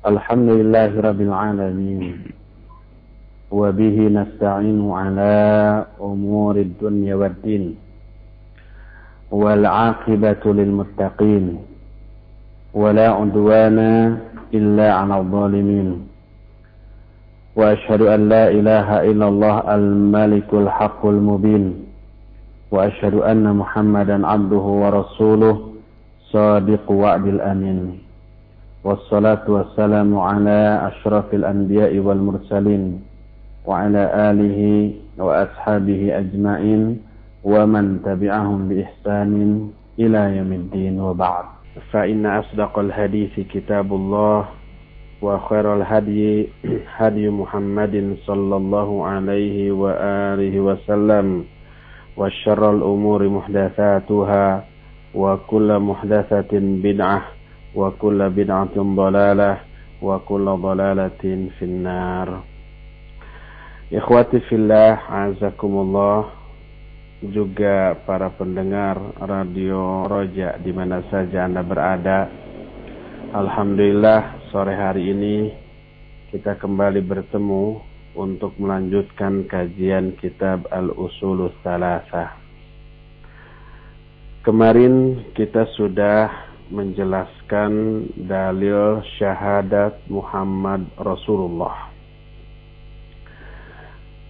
الحمد لله رب العالمين وبه نستعين على أمور الدنيا والدين والعاقبة للمتقين ولا عدوان إلا على الظالمين. وأشهد أن لا إله إلا الله الملك الحق المبين وأشهد أن محمدا عبده ورسوله صادق وعد الأمين. والصلاة والسلام على أشرف الأنبياء والمرسلين وعلى آله وأصحابه أجمعين ومن تبعهم بإحسان إلى يوم الدين وبعد. فإن أصدق الحديث كتاب الله وخير الهدي هدي محمد صلى الله عليه وآله وسلم وشر الأمور محدثاتها وكل محدثة بدعة وكل بدعة ضلالة وكل ضلالة في النار Ikhwati fillah, azakumullah juga para pendengar radio Roja di mana saja Anda berada. Alhamdulillah sore hari ini kita kembali bertemu untuk melanjutkan kajian kitab Al-Usulus Salasah. Kemarin kita sudah menjelaskan dalil syahadat Muhammad Rasulullah.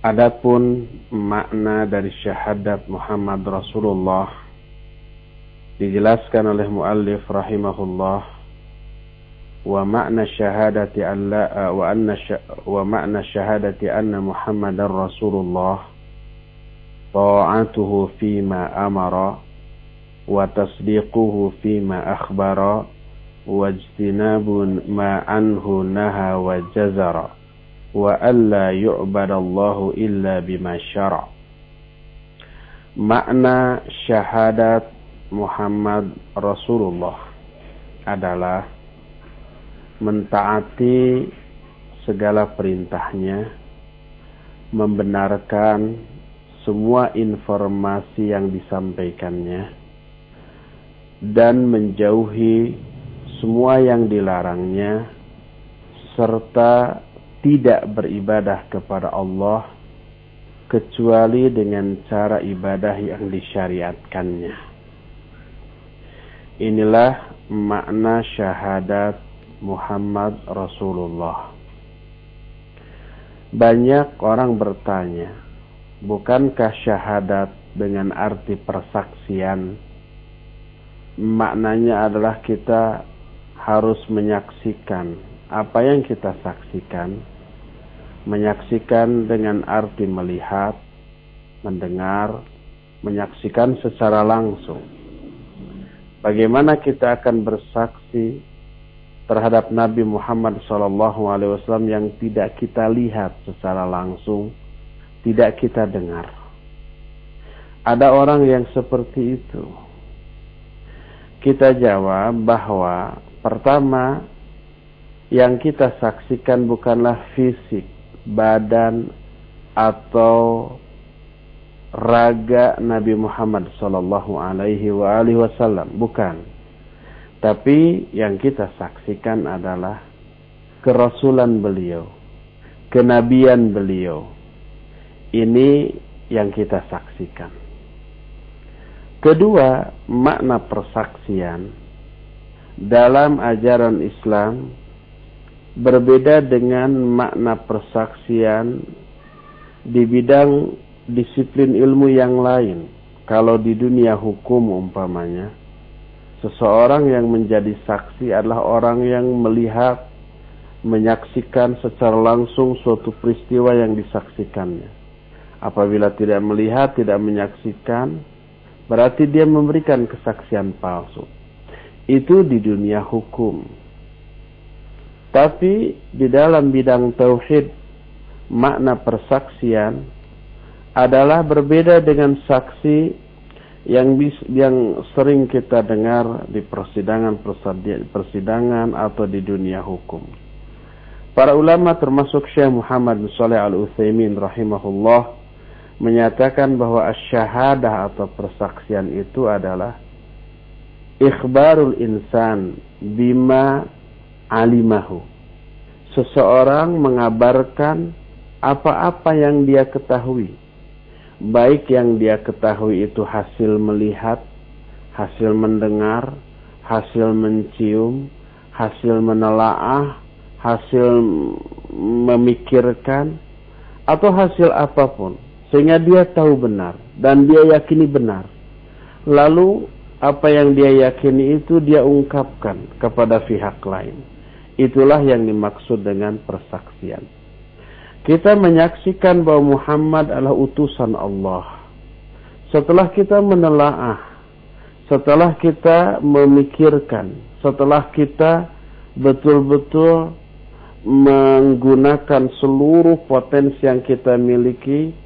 Adapun makna dari syahadat Muhammad Rasulullah dijelaskan oleh muallif rahimahullah wa makna syahadati alla wa anna wa makna syahadati anna Muhammadar Rasulullah ta'atuhu fima amara wa tasdiquhu fima akhbara wajtinabun ma anhu naha wa jazara wa alla yu'badallahu illa bima syara' makna syahadat Muhammad Rasulullah adalah mentaati segala perintahnya membenarkan semua informasi yang disampaikannya dan menjauhi semua yang dilarangnya serta tidak beribadah kepada Allah kecuali dengan cara ibadah yang disyariatkannya. Inilah makna syahadat Muhammad Rasulullah. Banyak orang bertanya, bukankah syahadat dengan arti persaksian maknanya adalah kita harus menyaksikan apa yang kita saksikan, menyaksikan dengan arti melihat, mendengar, menyaksikan secara langsung. Bagaimana kita akan bersaksi terhadap Nabi Muhammad SAW yang tidak kita lihat secara langsung, tidak kita dengar. Ada orang yang seperti itu. Kita jawab bahwa pertama yang kita saksikan bukanlah fisik, badan atau raga Nabi Muhammad sallallahu alaihi wasallam, bukan. Tapi yang kita saksikan adalah kerasulan beliau, kenabian beliau. Ini yang kita saksikan. Kedua, makna persaksian dalam ajaran Islam berbeda dengan makna persaksian di bidang disiplin ilmu yang lain. Kalau di dunia hukum umpamanya, seseorang yang menjadi saksi adalah orang yang melihat, menyaksikan secara langsung suatu peristiwa yang disaksikannya. Apabila tidak melihat, tidak menyaksikan, berarti dia memberikan kesaksian palsu. Itu di dunia hukum tapi di dalam bidang tauhid makna persaksian adalah berbeda dengan saksi yang bis, yang sering kita dengar di persidangan persidangan atau di dunia hukum. Para ulama termasuk Syekh Muhammad bin Shalih Al Utsaimin rahimahullah menyatakan bahwa asyahadah atau persaksian itu adalah ikhbarul insan bima alimahu seseorang mengabarkan apa-apa yang dia ketahui. Baik yang dia ketahui itu hasil melihat, hasil mendengar, hasil mencium, hasil menelaah, hasil memikirkan, atau hasil apa pun. Sehingga dia tahu benar dan dia yakini benar. Lalu apa yang dia yakini itu dia ungkapkan kepada pihak lain. Itulah yang dimaksud dengan persaksian kita menyaksikan bahwa Muhammad adalah utusan Allah. Setelah kita menelaah, setelah kita memikirkan, setelah kita betul-betul menggunakan seluruh potensi yang kita miliki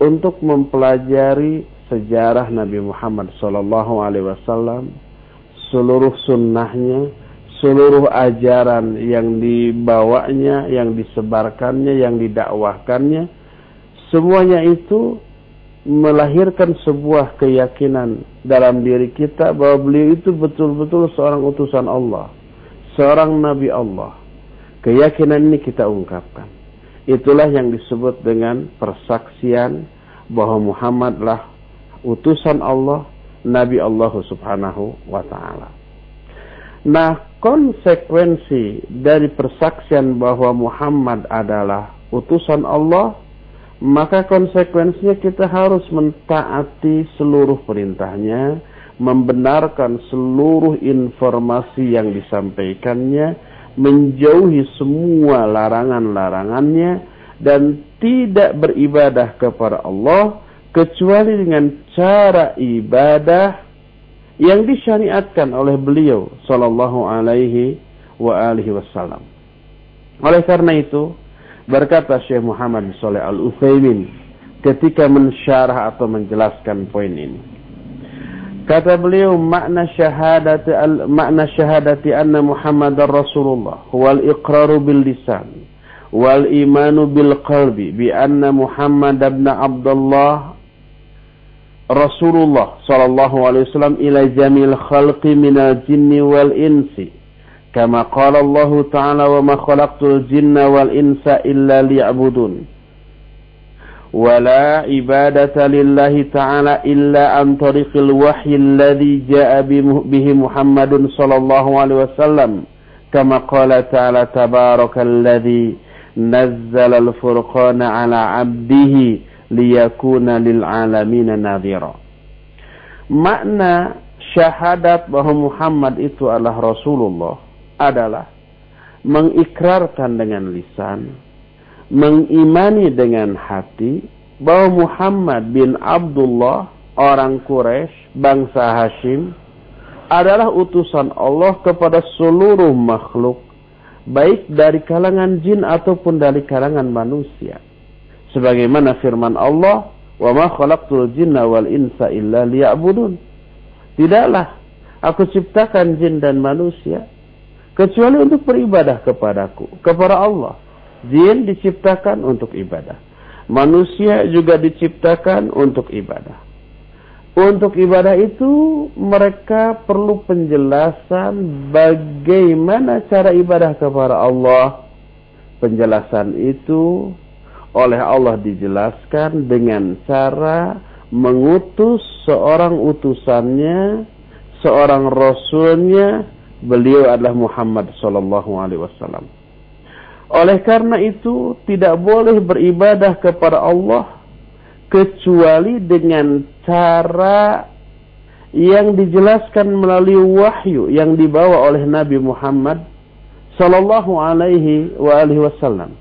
untuk mempelajari sejarah Nabi Muhammad SAW, seluruh sunnahnya, seluruh ajaran yang dibawanya, yang disebarkannya, yang didakwahkannya, semuanya itu melahirkan sebuah keyakinan dalam diri kita bahwa beliau itu betul-betul seorang utusan Allah, seorang nabi Allah. Keyakinan ini kita ungkapkan. Itulah yang disebut dengan persaksian bahwa Muhammadlah utusan Allah, nabi Allah Subhanahu wa taala. Nah, konsekuensi dari persaksian bahwa Muhammad adalah utusan Allah, maka konsekuensinya kita harus mentaati seluruh perintahnya, membenarkan seluruh informasi yang disampaikannya, menjauhi semua larangan-larangannya, dan tidak beribadah kepada Allah kecuali dengan cara ibadah yang disyariatkan oleh beliau sallallahu alaihi wa alihi wasallam. Oleh karena itu, berkata Syekh Muhammad Saleh Al-Utsaimin ketika mensyarah atau menjelaskan poin ini. Kata beliau makna syahadati al, makna syahadati anna Muhammadar Rasulullah wal iqraru bil lisan wal imanu bil qalbi bi anna Muhammad ibn Abdullah Rasulullah sallallahu alaihi wasallam ila jamil khalqi minal jinni wal insi kama qala Allah ta'ala wa ma khalaqtul jinna wal insa illa liya'budun ولا عبادة لله تعالى إلا عن طريق الوحي الذي جاء به محمد صلى الله عليه وسلم كما قال تعالى تبارك الذي نزل الفرقان على عبده liyakuna lil alamina nadhira. Makna syahadat bahwa Muhammad itu adalah Rasulullah adalah mengikrarkan dengan lisan, mengimani dengan hati bahwa Muhammad bin Abdullah orang Quraisy bangsa Hashim adalah utusan Allah kepada seluruh makhluk baik dari kalangan jin ataupun dari kalangan manusia sebagaimana firman Allah wa ma khalaqtul jinna wal insa illa liya'budun. Tidaklah aku ciptakan jin dan manusia kecuali untuk beribadah kepadaku kepada Allah. Jin diciptakan untuk ibadah. Manusia juga diciptakan untuk ibadah. Untuk ibadah itu mereka perlu penjelasan bagaimana cara ibadah kepada Allah. Penjelasan itu oleh Allah dijelaskan dengan cara mengutus seorang utusannya, seorang rasulnya, beliau adalah Muhammad sallallahu alaihi wasallam. Oleh karena itu tidak boleh beribadah kepada Allah kecuali dengan cara yang dijelaskan melalui wahyu yang dibawa oleh Nabi Muhammad sallallahu alaihi wasallam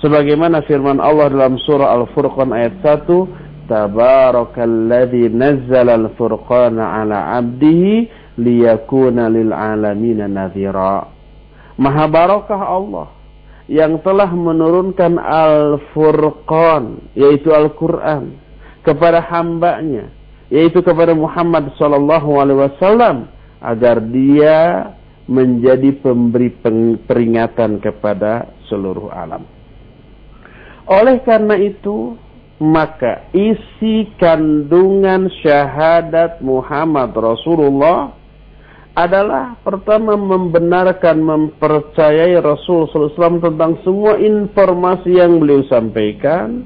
sebagaimana firman Allah dalam surah Al-Furqan ayat 1 Tabarakalladzi nazzala al-furqana ala 'abdihi liyakuna lil 'alamin nadhira Maha barakah Allah yang telah menurunkan Al-Furqan yaitu Al-Qur'an kepada hambanya yaitu kepada Muhammad sallallahu alaihi wasallam agar dia menjadi pemberi peringatan kepada seluruh alam. Oleh karena itu, maka isi kandungan syahadat Muhammad Rasulullah adalah pertama membenarkan, mempercayai Rasul SAW tentang semua informasi yang beliau sampaikan,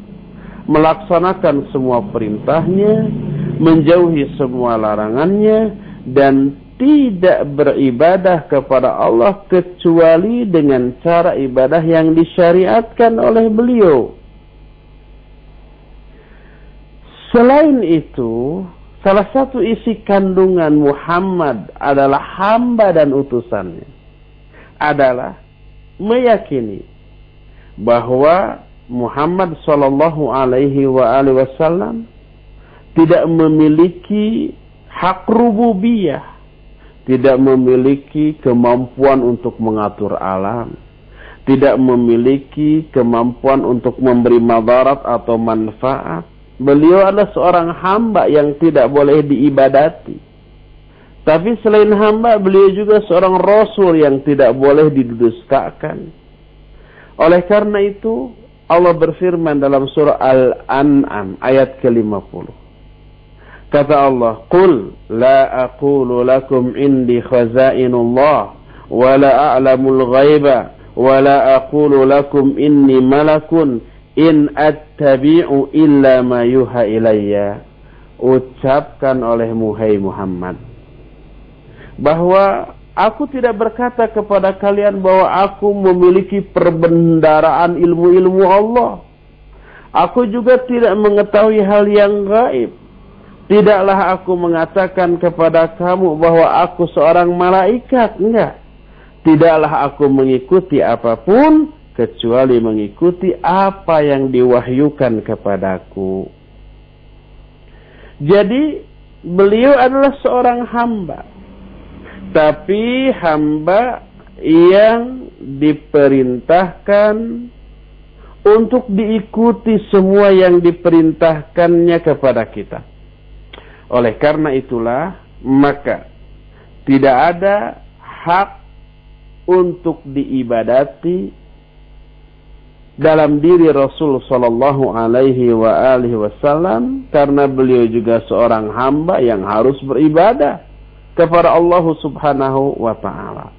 melaksanakan semua perintahnya, menjauhi semua larangannya, dan tidak beribadah kepada Allah kecuali dengan cara ibadah yang disyariatkan oleh beliau. Selain itu, Salah satu isi kandungan Muhammad adalah hamba dan utusannya. Adalah meyakini bahwa Muhammad Shallallahu Alaihi Wasallam tidak memiliki hak rububiyah, tidak memiliki kemampuan untuk mengatur alam, tidak memiliki kemampuan untuk memberi madarat atau manfaat, Beliau adalah seorang hamba yang tidak boleh diibadati. Tapi selain hamba, beliau juga seorang rasul yang tidak boleh didustakan. Oleh karena itu, Allah berfirman dalam surah Al-An'am ayat ke-50. Kata Allah, "Qul la aqulu lakum indi khazainullah wa la a'lamul ghaiba wa la aqulu lakum inni malakun In attabi'u illa ma yuha ilayya. Ucapkan oleh Muhai Muhammad. Bahwa aku tidak berkata kepada kalian bahwa aku memiliki perbendaraan ilmu-ilmu Allah. Aku juga tidak mengetahui hal yang gaib. Tidaklah aku mengatakan kepada kamu bahwa aku seorang malaikat. Enggak. Tidaklah aku mengikuti apa pun kecuali mengikuti apa yang diwahyukan kepadaku. Jadi beliau adalah seorang hamba. Tapi hamba yang diperintahkan untuk diikuti semua yang diperintahkannya kepada kita. Oleh karena itulah, maka tidak ada hak untuk diibadati dalam diri Rasul Shallallahu Alaihi wa alihi Wasallam karena beliau juga seorang hamba yang harus beribadah kepada Allah Subhanahu wa taala.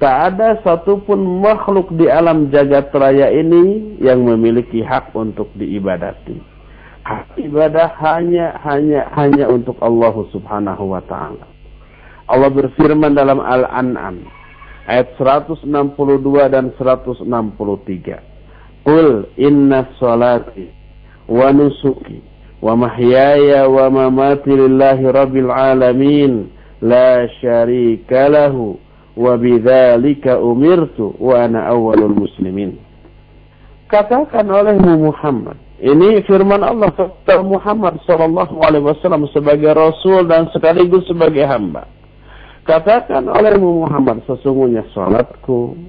Tak ada satupun makhluk di alam jagat raya ini yang memiliki hak untuk diibadati. Ibadah hanya hanya hanya untuk Allah Subhanahu wa taala. Allah berfirman dalam Al-An'am ayat 162 dan 163. Qul inna salati wa nusuki wa mahyaya wa mamati lillahi rabbil alamin la syarika lahu wa bidzalika umirtu wa ana awwalul muslimin. Katakan olehmu Muhammad. Ini firman Allah kepada Muhammad sallallahu alaihi wasallam sebagai rasul dan sekaligus sebagai hamba. Katakan olehmu Muhammad sesungguhnya salatku,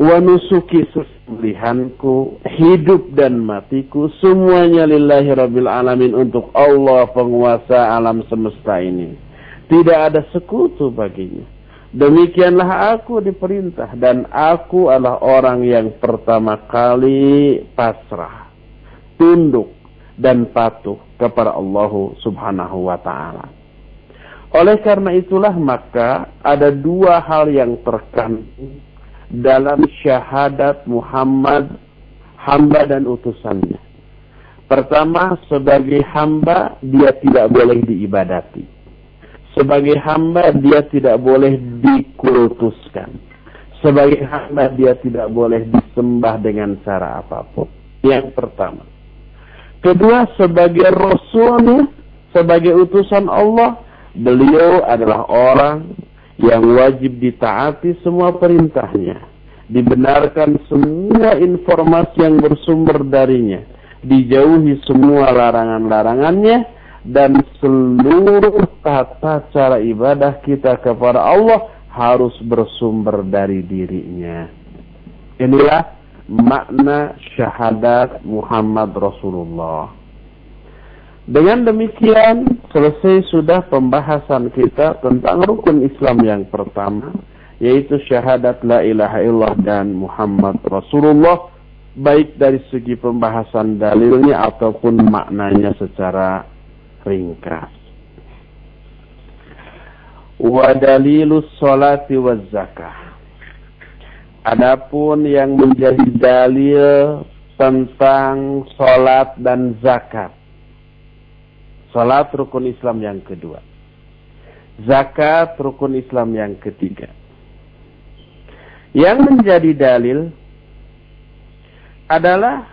wa nusuki sembelihanku, hidup dan matiku, semuanya lillahi rabbil alamin untuk Allah penguasa alam semesta ini. Tidak ada sekutu baginya. Demikianlah aku diperintah dan aku adalah orang yang pertama kali pasrah, tunduk dan patuh kepada Allah Subhanahu wa taala. Oleh karena itulah maka ada dua hal yang terkandung dalam syahadat Muhammad hamba dan utusannya. Pertama, sebagai hamba dia tidak boleh diibadati. Sebagai hamba dia tidak boleh dikultuskan. Sebagai hamba dia tidak boleh disembah dengan cara apa pun. Yang pertama. Kedua, sebagai rasulnya, sebagai utusan Allah, beliau adalah orang yang wajib ditaati semua perintahnya, dibenarkan semua informasi yang bersumber darinya, dijauhi semua larangan-larangannya, dan seluruh tata cara ibadah kita kepada Allah harus bersumber dari dirinya. Inilah makna syahadat Muhammad Rasulullah. Dengan demikian selesai sudah pembahasan kita tentang rukun Islam yang pertama yaitu syahadat la ilaha illallah dan Muhammad Rasulullah baik dari segi pembahasan dalilnya ataupun maknanya secara ringkas. wa dalilus salati waz zakah. Adapun yang menjadi dalil tentang salat dan zakat. Salat rukun Islam yang kedua. Zakat rukun Islam yang ketiga. Yang menjadi dalil adalah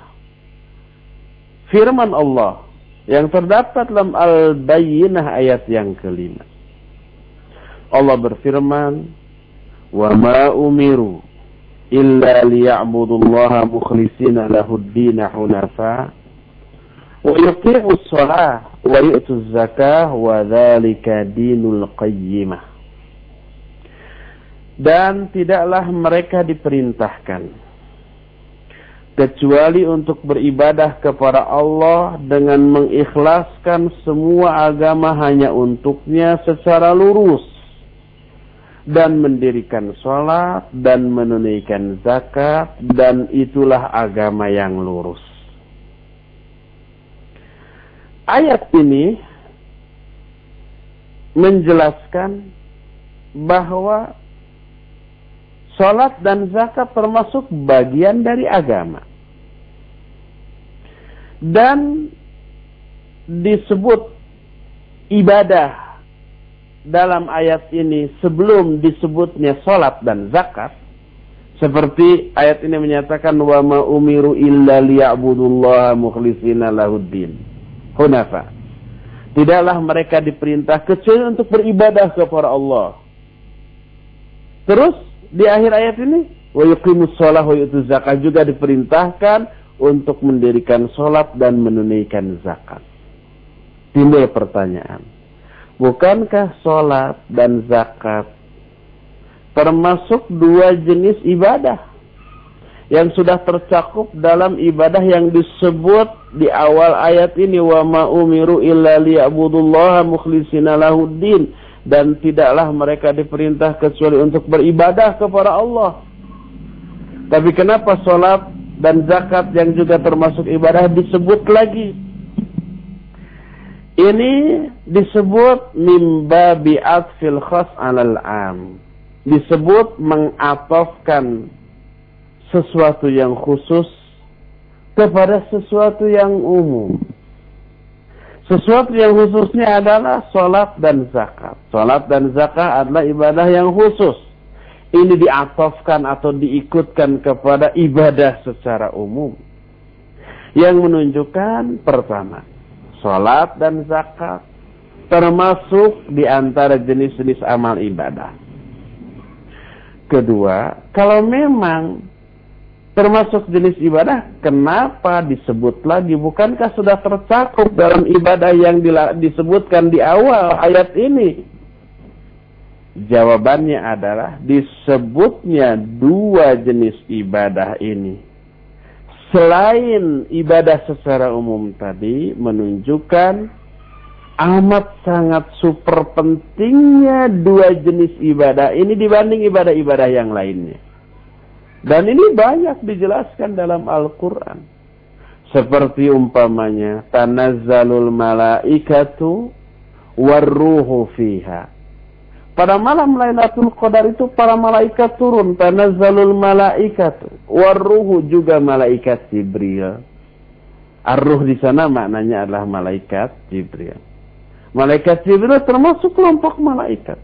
firman Allah yang terdapat dalam Al-Bayyinah ayat yang kelima. Allah berfirman, "Wa ma umiru illa liya'budullaha mukhlishina lahud-din hunafa wa yuqimu shalah wa yu'tu zakah wa dzalika dinul qayyimah." Dan tidaklah mereka diperintahkan kecuali untuk beribadah kepada Allah dengan mengikhlaskan semua agama hanya untuknya secara lurus dan mendirikan sholat dan menunaikan zakat dan itulah agama yang lurus. Ayat ini menjelaskan bahwa Sholat dan zakat termasuk bagian dari agama. Dan disebut ibadah dalam ayat ini sebelum disebutnya sholat dan zakat. Seperti ayat ini menyatakan wa ma umiru illa liya'budullaha mukhlishina lahuddin. Hunafa. Tidaklah mereka diperintah kecuali untuk beribadah kepada Allah. Terus di akhir ayat ini wa yuqimus shalah wa yu'tuz zakat juga diperintahkan untuk mendirikan sholat dan menunaikan zakat. Timbul pertanyaan, bukankah sholat dan zakat termasuk dua jenis ibadah yang sudah tercakup dalam ibadah yang disebut di awal ayat ini wa ma umiru illa liya'budullaha mukhlishina lahuddin dan tidaklah mereka diperintah kecuali untuk beribadah kepada Allah. Tapi kenapa sholat dan zakat yang juga termasuk ibadah disebut lagi? Ini disebut mimba bi'at fil khas alal am. Disebut mengatofkan sesuatu yang khusus kepada sesuatu yang umum. Sesuatu yang khususnya adalah sholat dan zakat. Sholat dan zakat adalah ibadah yang khusus. Ini diatofkan atau diikutkan kepada ibadah secara umum. Yang menunjukkan pertama, sholat dan zakat termasuk di antara jenis-jenis amal ibadah. Kedua, kalau memang termasuk jenis ibadah, kenapa disebut lagi? Bukankah sudah tercakup dalam ibadah yang disebutkan di awal ayat ini? Jawabannya adalah disebutnya dua jenis ibadah ini. Selain ibadah secara umum tadi menunjukkan amat sangat super pentingnya dua jenis ibadah ini dibanding ibadah-ibadah yang lainnya. Dan ini banyak dijelaskan dalam Al-Quran. Seperti umpamanya, tanazzalul malaikatu warruhu fiha. Pada malam Lailatul Qadar itu para malaikat turun. Tanazzalul malaikatu. Warruhu juga malaikat Jibril. Arruh di sana maknanya adalah malaikat Jibril. Malaikat Jibril termasuk kelompok malaikat.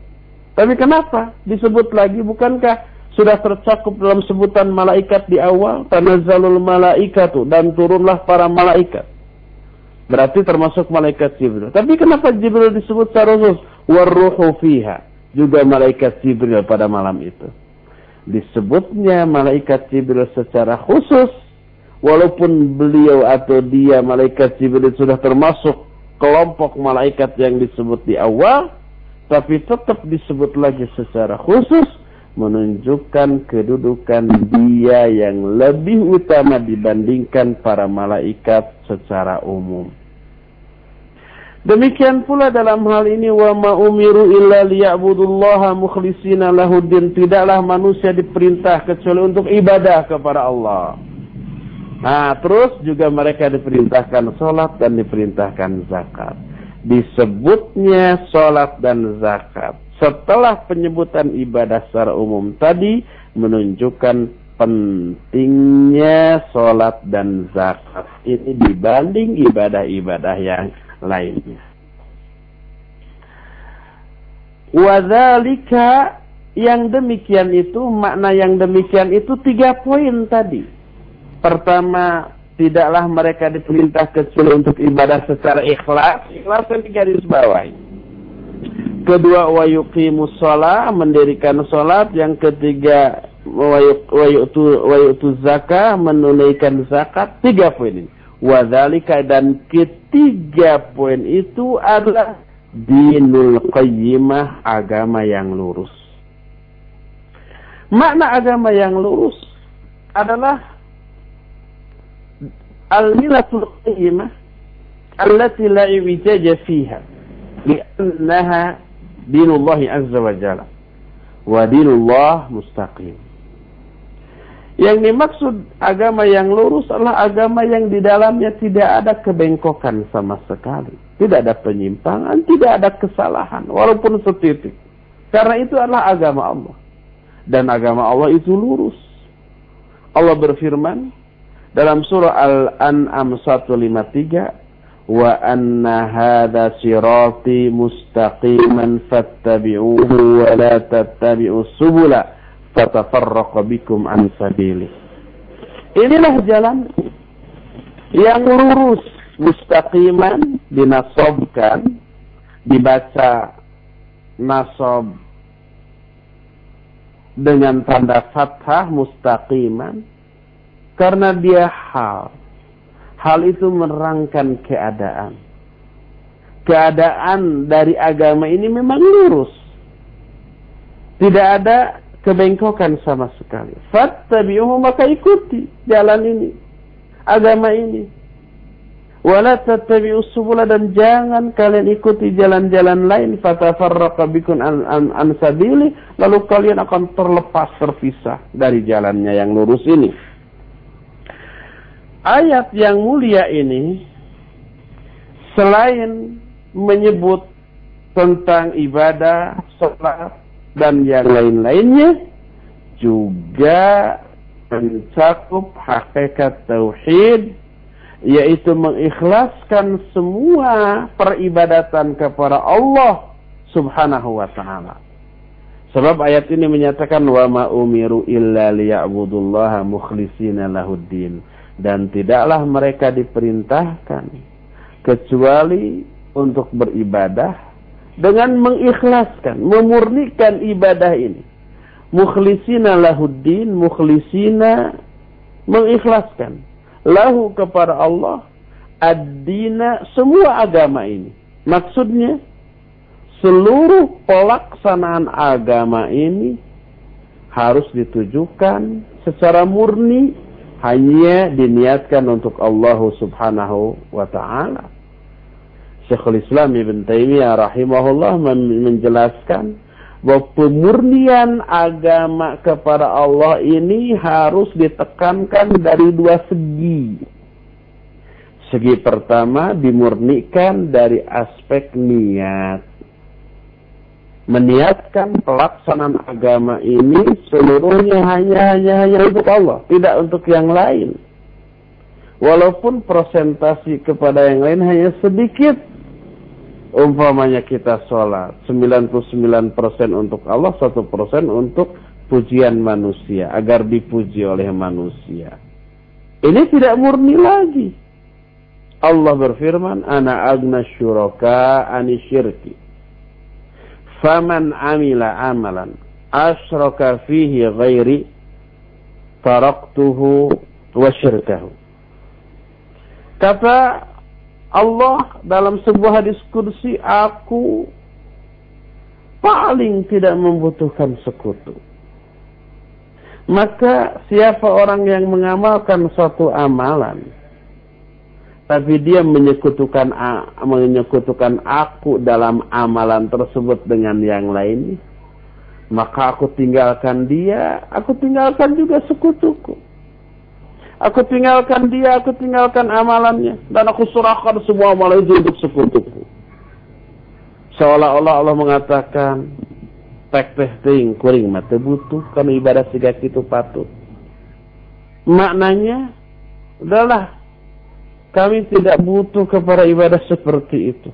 Tapi kenapa disebut lagi? Bukankah sudah tercakup dalam sebutan malaikat di awal tanazzalul malaikatu dan turunlah para malaikat. Berarti termasuk malaikat Jibril. Tapi kenapa Jibril disebut secara khusus? Warruhu fiha. Juga malaikat Jibril pada malam itu. Disebutnya malaikat Jibril secara khusus walaupun beliau atau dia malaikat Jibril sudah termasuk kelompok malaikat yang disebut di awal tapi tetap disebut lagi secara khusus menunjukkan kedudukan dia yang lebih utama dibandingkan para malaikat secara umum. Demikian pula dalam hal ini wa ma umiru illa liya'budullaha mukhlishina lahuddin tidaklah manusia diperintah kecuali untuk ibadah kepada Allah. Nah, terus juga mereka diperintahkan sholat dan diperintahkan zakat. Disebutnya sholat dan zakat setelah penyebutan ibadah secara umum tadi menunjukkan pentingnya sholat dan zakat ini dibanding ibadah-ibadah yang lainnya. Wadhalika yang demikian itu, makna yang demikian itu tiga poin tadi. Pertama, tidaklah mereka diperintah kecil untuk ibadah secara ikhlas. Ikhlas yang digaris bawahi. Kedua, wa yuqimus sholat, mendirikan sholat. Yang ketiga, wa yu'tu zakah, menunaikan zakat. Tiga poin ini. Wadhalika dan ketiga poin itu adalah dinul qayyimah, agama yang lurus. Makna agama yang lurus adalah al-milatul qayyimah allati la iwijaja fiha li'annaha dinullah azza wa jalla wa dinullah mustaqim. Yang dimaksud agama yang lurus adalah agama yang di dalamnya tidak ada kebengkokan sama sekali. Tidak ada penyimpangan, tidak ada kesalahan, walaupun setitik. Karena itu adalah agama Allah dan agama Allah itu lurus. Allah berfirman dalam surah Al-An'am 153, "Wa anna hadha sirati mustaqiman fattabi'uhu wa la tattabi'us subula fatafarraqu bikum an sabili." Inilah jalan yang lurus, mustaqiman dinasobkan, dibaca nasab dengan tanda fathah mustaqiman karena dia hal. Hal itu menerangkan keadaan. Keadaan dari agama ini memang lurus. Tidak ada kebengkokan sama sekali. Fattabi'uhu maka ikuti jalan ini. Agama ini. Wala tattabi'us subula dan jangan kalian ikuti jalan-jalan lain fatafarraqa bikum an, lalu kalian akan terlepas terpisah dari jalannya yang lurus ini. Ayat yang mulia ini selain menyebut tentang ibadah, sholat, dan yang lain-lainnya juga mencakup hakikat tauhid yaitu mengikhlaskan semua peribadatan kepada Allah Subhanahu wa taala. Sebab ayat ini menyatakan wa ma umiru illa liya'budullaha mukhlishina lahuddin dan tidaklah mereka diperintahkan kecuali untuk beribadah dengan mengikhlaskan, memurnikan ibadah ini. Mukhlisina lahuddin, mukhlisina mengikhlaskan lahu kepada Allah ad-dina semua agama ini. Maksudnya seluruh pelaksanaan agama ini harus ditujukan secara murni hanya diniatkan untuk Allah Subhanahu wa taala. Syekhul Islam Ibn Taimiyah rahimahullah menjelaskan bahwa pemurnian agama kepada Allah ini harus ditekankan dari dua segi. Segi pertama dimurnikan dari aspek niat. Meniatkan pelaksanaan agama ini seluruhnya hanya hanya hanya untuk Allah, tidak untuk yang lain. Walaupun prosentasi kepada yang lain hanya sedikit, umpamanya kita sholat 99% untuk Allah 1% untuk pujian manusia agar dipuji oleh manusia. Ini tidak murni lagi. Allah berfirman ana agna syuraka ani syirki faman amila amalan asyraka fihi ghairi taraktuhu wa syirkahu kata Allah dalam sebuah hadis kursi aku paling tidak membutuhkan sekutu. Maka siapa orang yang mengamalkan suatu amalan tapi dia menyekutukan menyekutukan aku dalam amalan tersebut dengan yang lain maka aku tinggalkan dia aku tinggalkan juga sekutuku Aku tinggalkan dia, aku tinggalkan amalannya. Dan aku serahkan semua amalan itu untuk sekutuku. Seolah-olah Allah mengatakan, respect teh ting kuring mah butuh kan ibadah siga kitu patut maknanya adalah kami tidak butuh kepada ibadah seperti itu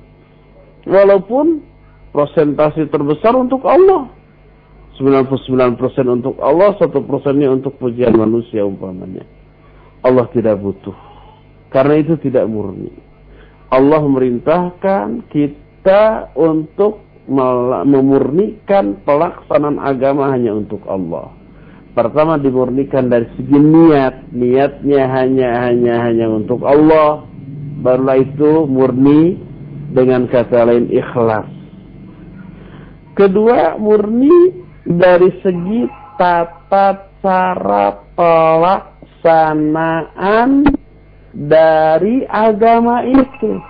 walaupun prosentasi terbesar untuk Allah 99% untuk Allah, satu persennya untuk pujian manusia umpamanya. Allah tidak butuh. Karena itu tidak murni. Allah memerintahkan kita untuk memurnikan pelaksanaan agama hanya untuk Allah. Pertama dimurnikan dari segi niat, niatnya hanya hanya hanya untuk Allah. Barulah itu murni dengan kata lain ikhlas. Kedua murni dari segi tata cara pelaksanaan dari agama itu.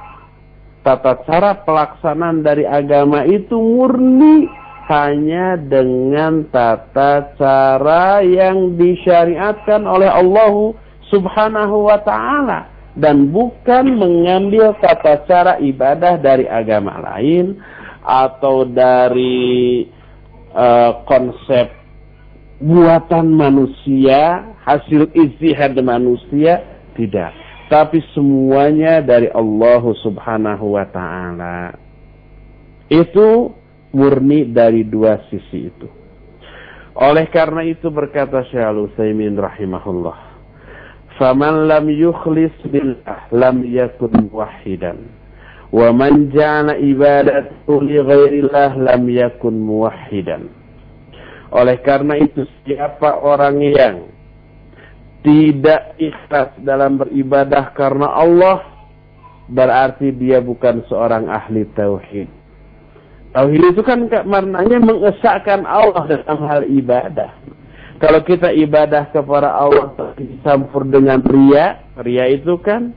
Tata cara pelaksanaan dari agama itu murni hanya dengan tata cara yang disyariatkan oleh Allah Subhanahu wa taala dan bukan mengambil tata cara ibadah dari agama lain atau dari uh, konsep buatan manusia, hasil istihad manusia, tidak tapi semuanya dari Allah Subhanahu wa taala. Itu murni dari dua sisi itu. Oleh karena itu berkata Syekh Al-Utsaimin rahimahullah, "Faman lam yukhlis billah lam yakun muwahhidan, wa man ja'ala ibadatu li ghairillah lam yakun muwahhidan." Oleh karena itu siapa orang yang tidak ikhlas dalam beribadah karena Allah, berarti dia bukan seorang ahli tauhid. Tauhid itu kan maknanya mengesahkan Allah dalam hal ibadah. Kalau kita ibadah kepada Allah dicampur dengan ria, ria itu kan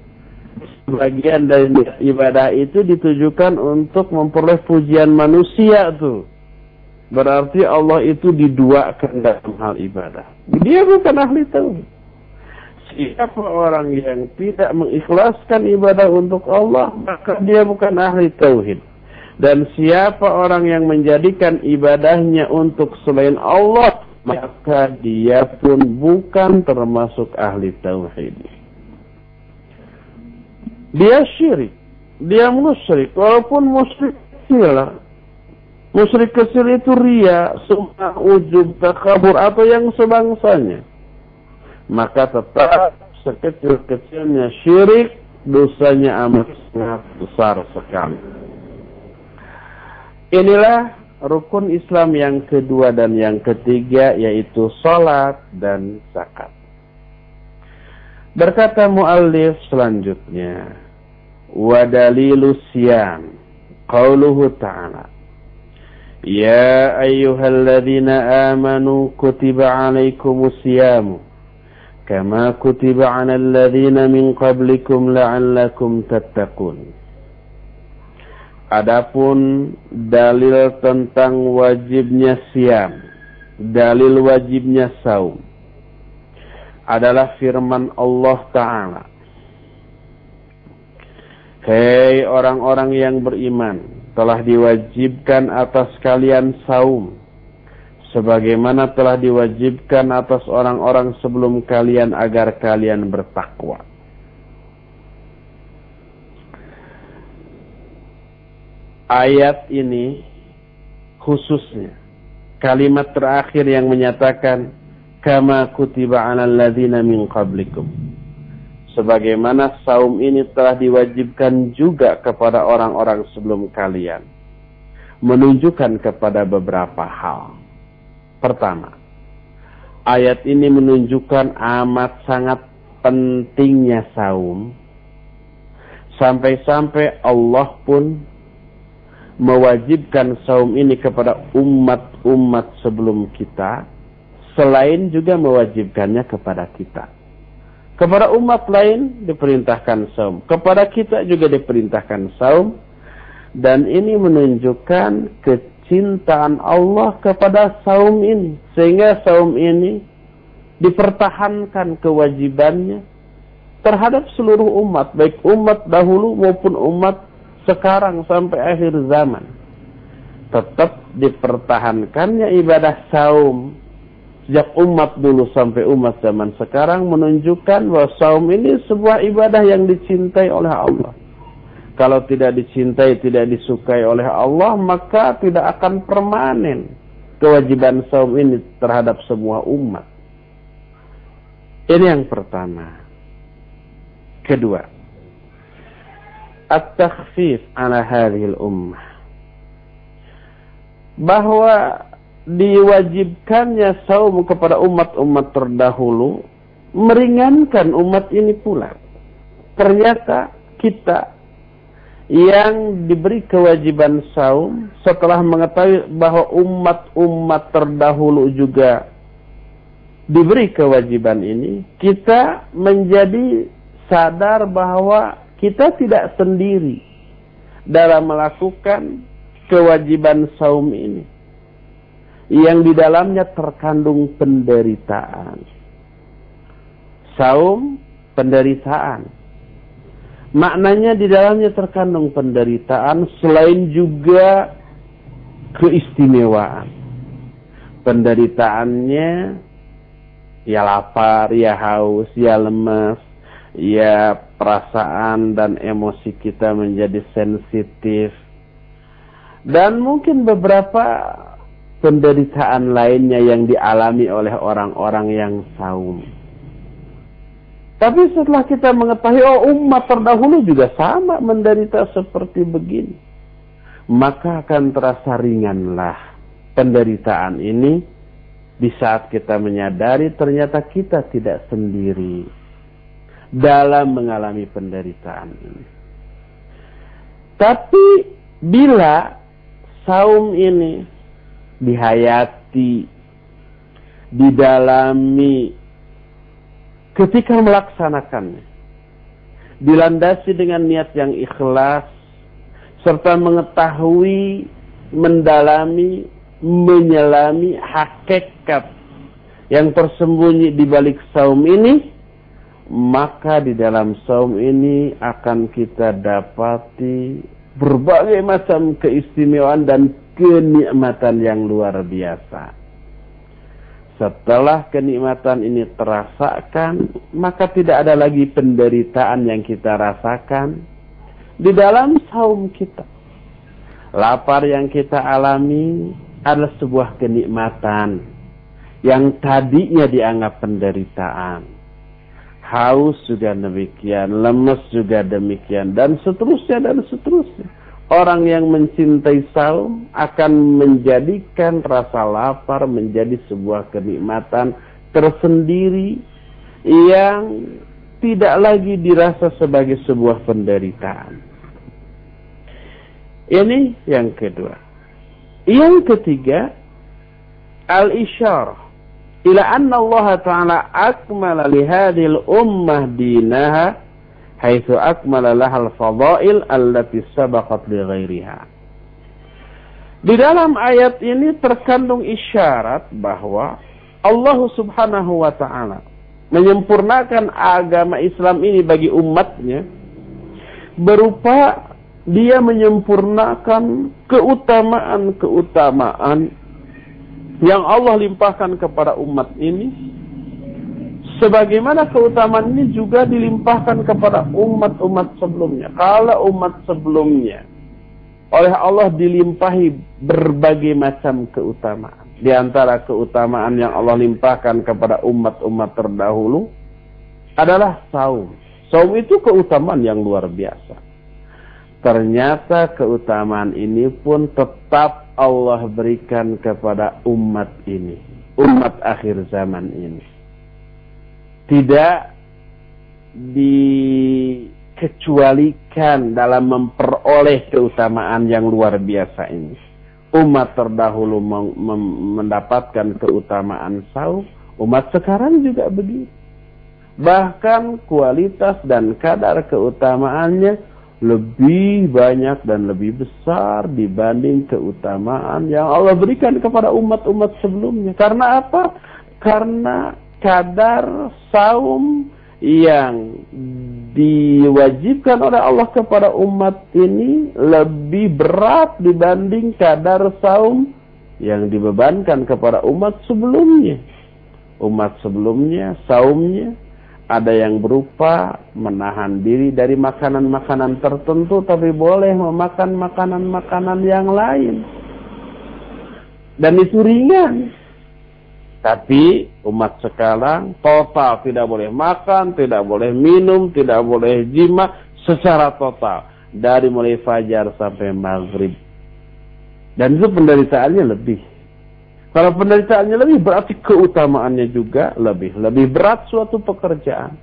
bagian dari ibadah itu ditujukan untuk memperoleh pujian manusia tuh. Berarti Allah itu diduakan dalam hal ibadah. Dia bukan ahli tauhid siapa orang yang tidak mengikhlaskan ibadah untuk Allah, maka dia bukan ahli tauhid. Dan siapa orang yang menjadikan ibadahnya untuk selain Allah, maka dia pun bukan termasuk ahli tauhid. Dia syirik, dia musyrik, walaupun musyrik kecil. Musyrik kecil itu ria, sumah, ujub, takabur, atau yang sebangsanya maka tetap sekecil-kecilnya syirik dosanya amat sangat besar sekali. Inilah rukun Islam yang kedua dan yang ketiga yaitu salat dan zakat. Berkata muallif selanjutnya, wa dalilu siyam qauluhu ta'ala Ya ayyuhalladzina amanu kutiba 'alaikumus kama kutiba 'alal ladzina min qablikum la'allakum tattaqun Adapun dalil tentang wajibnya siam, dalil wajibnya saum adalah firman Allah Ta'ala. Hei orang-orang yang beriman, telah diwajibkan atas kalian saum sebagaimana telah diwajibkan atas orang-orang sebelum kalian agar kalian bertakwa. Ayat ini khususnya kalimat terakhir yang menyatakan kama kutiba 'alal min qablikum. Sebagaimana saum ini telah diwajibkan juga kepada orang-orang sebelum kalian. Menunjukkan kepada beberapa hal Pertama, ayat ini menunjukkan amat sangat pentingnya saum. Sampai-sampai Allah pun mewajibkan saum ini kepada umat-umat sebelum kita. Selain juga mewajibkannya kepada kita. Kepada umat lain diperintahkan saum. Kepada kita juga diperintahkan saum. Dan ini menunjukkan ke kecintaan Allah kepada saum ini. Sehingga saum ini dipertahankan kewajibannya terhadap seluruh umat. Baik umat dahulu maupun umat sekarang sampai akhir zaman. tetap dipertahankannya ibadah saum sejak umat dulu sampai umat zaman sekarang menunjukkan bahwa saum ini sebuah ibadah yang dicintai oleh Allah. Kalau tidak dicintai, tidak disukai oleh Allah, maka tidak akan permanen kewajiban saum ini terhadap semua umat. Ini yang pertama. Kedua, at-takhfif ala hadhil ummah. Bahwa diwajibkannya saum kepada umat-umat terdahulu meringankan umat ini pula. Ternyata kita yang diberi kewajiban saum setelah mengetahui bahwa umat-umat terdahulu juga diberi kewajiban ini, kita menjadi sadar bahwa kita tidak sendiri dalam melakukan kewajiban saum ini yang di dalamnya terkandung penderitaan. Saum penderitaan. Maknanya di dalamnya terkandung penderitaan selain juga keistimewaan. Penderitaannya ya lapar, ya haus, ya lemas, ya perasaan dan emosi kita menjadi sensitif. Dan mungkin beberapa penderitaan lainnya yang dialami oleh orang-orang yang saum. Tapi setelah kita mengetahui oh umat terdahulu juga sama menderita seperti begini. Maka akan terasa ringanlah penderitaan ini di saat kita menyadari ternyata kita tidak sendiri dalam mengalami penderitaan ini. Tapi bila saum ini dihayati, didalami ketika melaksanakannya. Dilandasi dengan niat yang ikhlas serta mengetahui, mendalami, menyelami hakikat yang tersembunyi di balik saum ini, maka di dalam saum ini akan kita dapati berbagai macam keistimewaan dan kenikmatan yang luar biasa. Setelah kenikmatan ini terasakan, maka tidak ada lagi penderitaan yang kita rasakan di dalam saum kita. Lapar yang kita alami adalah sebuah kenikmatan yang tadinya dianggap penderitaan. Haus juga demikian, lemes juga demikian, dan seterusnya dan seterusnya Orang yang mencintai saum akan menjadikan rasa lapar menjadi sebuah kenikmatan tersendiri yang tidak lagi dirasa sebagai sebuah penderitaan. Ini yang kedua. Yang ketiga, al-isyarah ila anna Allah Ta'ala akmala li hadhil ummah dinaha haitsu akmala lahal fadail allati sabaqat li ghairiha. Di dalam ayat ini terkandung isyarat bahwa Allah Subhanahu wa taala menyempurnakan agama Islam ini bagi umatnya berupa dia menyempurnakan keutamaan-keutamaan yang Allah limpahkan kepada umat ini Sebagaimana keutamaan ini juga dilimpahkan kepada umat-umat sebelumnya. Kalau umat sebelumnya oleh Allah dilimpahi berbagai macam keutamaan. Di antara keutamaan yang Allah limpahkan kepada umat-umat terdahulu adalah saum. Saum itu keutamaan yang luar biasa. Ternyata keutamaan ini pun tetap Allah berikan kepada umat ini. Umat akhir zaman ini tidak dikecualikan dalam memperoleh keutamaan yang luar biasa ini. Umat terdahulu mendapatkan keutamaan saum, umat sekarang juga begitu. Bahkan kualitas dan kadar keutamaannya lebih banyak dan lebih besar dibanding keutamaan yang Allah berikan kepada umat-umat sebelumnya. Karena apa? Karena kadar saum yang diwajibkan oleh Allah kepada umat ini lebih berat dibanding kadar saum yang dibebankan kepada umat sebelumnya. Umat sebelumnya, saumnya, ada yang berupa menahan diri dari makanan-makanan tertentu tapi boleh memakan makanan-makanan yang lain. Dan itu ringan. Tapi umat sekarang total tidak boleh makan, tidak boleh minum, tidak boleh jima secara total dari mulai fajar sampai maghrib. Dan itu penderitaannya lebih. Kalau penderitaannya lebih berarti keutamaannya juga lebih. Lebih berat suatu pekerjaan.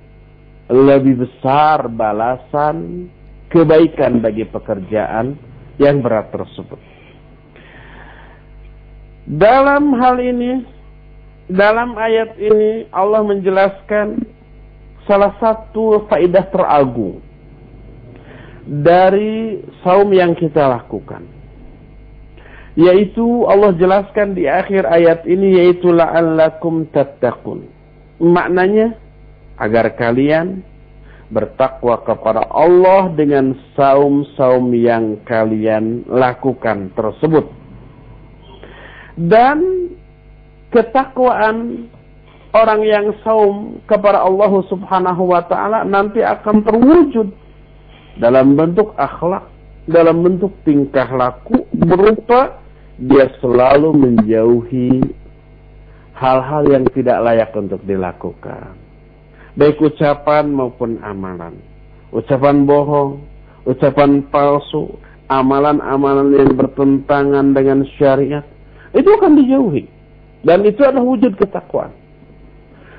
Lebih besar balasan kebaikan bagi pekerjaan yang berat tersebut. Dalam hal ini dalam ayat ini Allah menjelaskan salah satu faidah teragung dari saum yang kita lakukan. Yaitu Allah jelaskan di akhir ayat ini yaitu la'allakum tattaqun. Maknanya agar kalian bertakwa kepada Allah dengan saum-saum yang kalian lakukan tersebut. Dan ketakwaan orang yang saum kepada Allah Subhanahu wa taala nanti akan terwujud dalam bentuk akhlak, dalam bentuk tingkah laku berupa dia selalu menjauhi hal-hal yang tidak layak untuk dilakukan. Baik ucapan maupun amalan. Ucapan bohong, ucapan palsu, amalan-amalan yang bertentangan dengan syariat, itu akan dijauhi. Dan itu adalah wujud ketakwaan.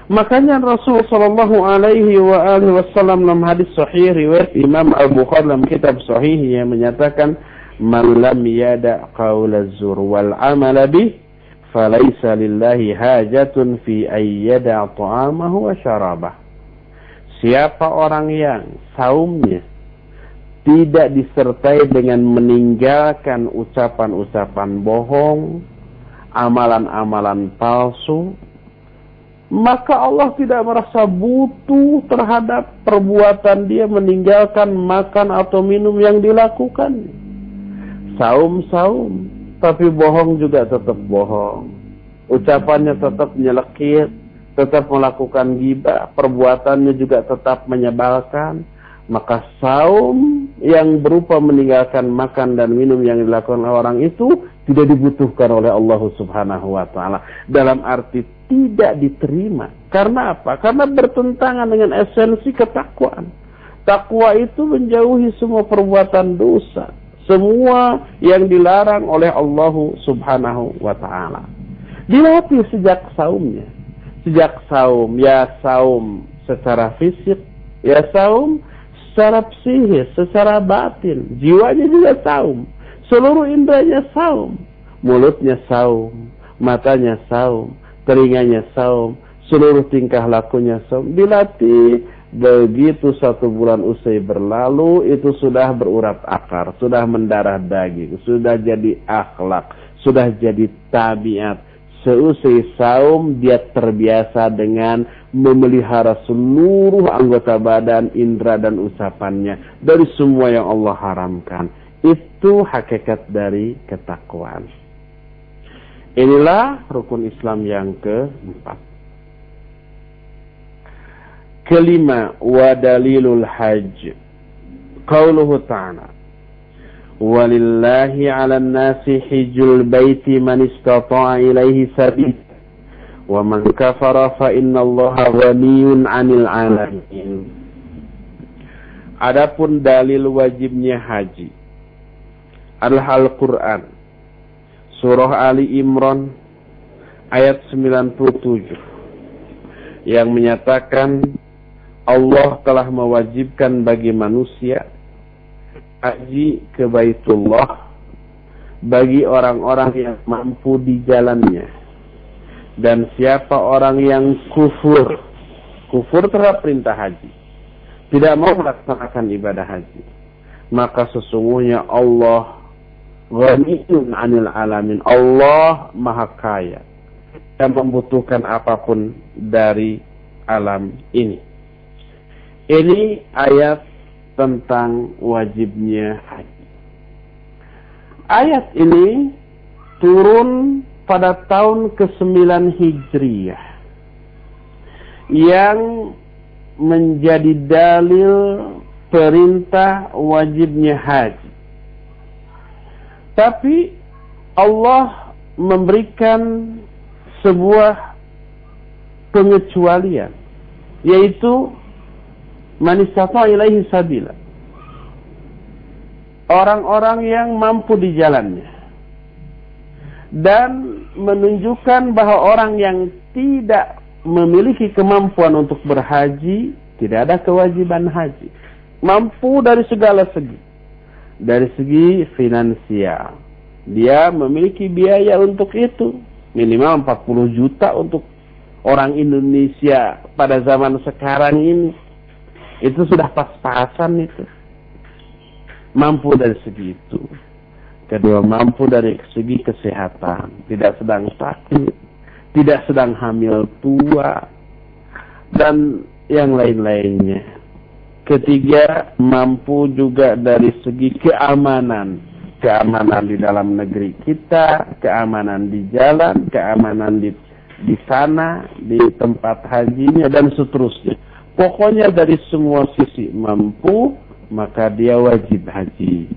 Makanya Rasul sallallahu alaihi wasallam dalam hadis sahih riwayat Imam Al-Bukhari dalam kitab sahih yang menyatakan man lam yada qaula zur wal amala bih falaysa lillahi hajatun fi ayyada ta'amahu wa syarabah. Siapa orang yang saumnya tidak disertai dengan meninggalkan ucapan-ucapan bohong, amalan-amalan palsu, maka Allah tidak merasa butuh terhadap perbuatan dia meninggalkan makan atau minum yang dilakukan. Saum-saum, tapi bohong juga tetap bohong. Ucapannya tetap nyelekit, tetap melakukan gibah, perbuatannya juga tetap menyebalkan. Maka saum yang berupa meninggalkan makan dan minum yang dilakukan orang itu tidak dibutuhkan oleh Allah Subhanahu wa taala dalam arti tidak diterima. Karena apa? Karena bertentangan dengan esensi ketakwaan. Takwa itu menjauhi semua perbuatan dosa, semua yang dilarang oleh Allah Subhanahu wa taala. Dilatih sejak saumnya. Sejak saum, ya saum secara fisik, ya saum secara psikis, secara batin, jiwanya juga saum Seluruh indranya saum. Mulutnya saum, matanya saum, telinganya saum, seluruh tingkah lakunya saum. Dilatih begitu satu bulan usai berlalu itu sudah berurat akar, sudah mendarah daging, sudah jadi akhlak, sudah jadi tabiat. Seusai saum dia terbiasa dengan memelihara seluruh anggota badan, indera dan usapannya dari semua yang Allah haramkan itu hakikat dari ketakwaan. Inilah rukun Islam yang keempat. Kelima, wa dalilul hajj. Qauluhu ta'ala. Walillahi 'alan nasi hijjul baiti man istata'a ilaihi sabila. Wa man kafara fa inna Allah ghaniyun 'anil 'alamin. Adapun dalil wajibnya haji adalah Al-Quran. Surah Ali Imran ayat 97 yang menyatakan Allah telah mewajibkan bagi manusia haji ke Baitullah bagi orang-orang yang mampu di jalannya dan siapa orang yang kufur kufur terhadap perintah haji tidak mau melaksanakan ibadah haji maka sesungguhnya Allah Ghaniyun anil alamin. Allah maha kaya. Dan membutuhkan apa pun dari alam ini. Ini ayat tentang wajibnya haji. Ayat ini turun pada tahun ke-9 Hijriyah yang menjadi dalil perintah wajibnya haji. Tapi Allah memberikan sebuah pengecualian yaitu manistata ilaihi sabila. Orang-orang yang mampu di jalannya. Dan menunjukkan bahwa orang yang tidak memiliki kemampuan untuk berhaji tidak ada kewajiban haji. Mampu dari segala segi. Dari segi finansial. Dia memiliki biaya untuk itu. Minimal 40 juta untuk orang Indonesia pada zaman sekarang ini itu sudah pas-pasan itu. Mampu dari segi itu. Kedua mampu dari segi kesehatan. Tidak sedang sakit. Tidak sedang hamil tua. Dan yang lain-lainnya. Ketiga mampu juga dari segi keamanan. Keamanan di dalam negeri kita, keamanan di jalan, keamanan di di sana, di tempat hajinya dan seterusnya. Pokoknya dari semua sisi mampu, maka dia wajib haji.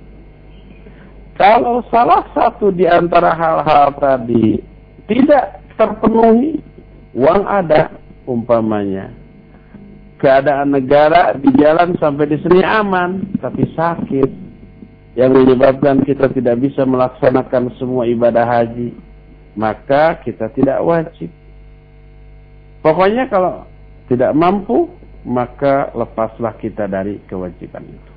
Kalau salah satu di antara hal-hal tadi tidak terpenuhi, uang ada umpamanya. Keadaan negara di jalan sampai di sini aman, tapi sakit yang menyebabkan kita tidak bisa melaksanakan semua ibadah haji, maka kita tidak wajib. Pokoknya kalau tidak mampu, maka lepaslah kita dari kewajiban itu.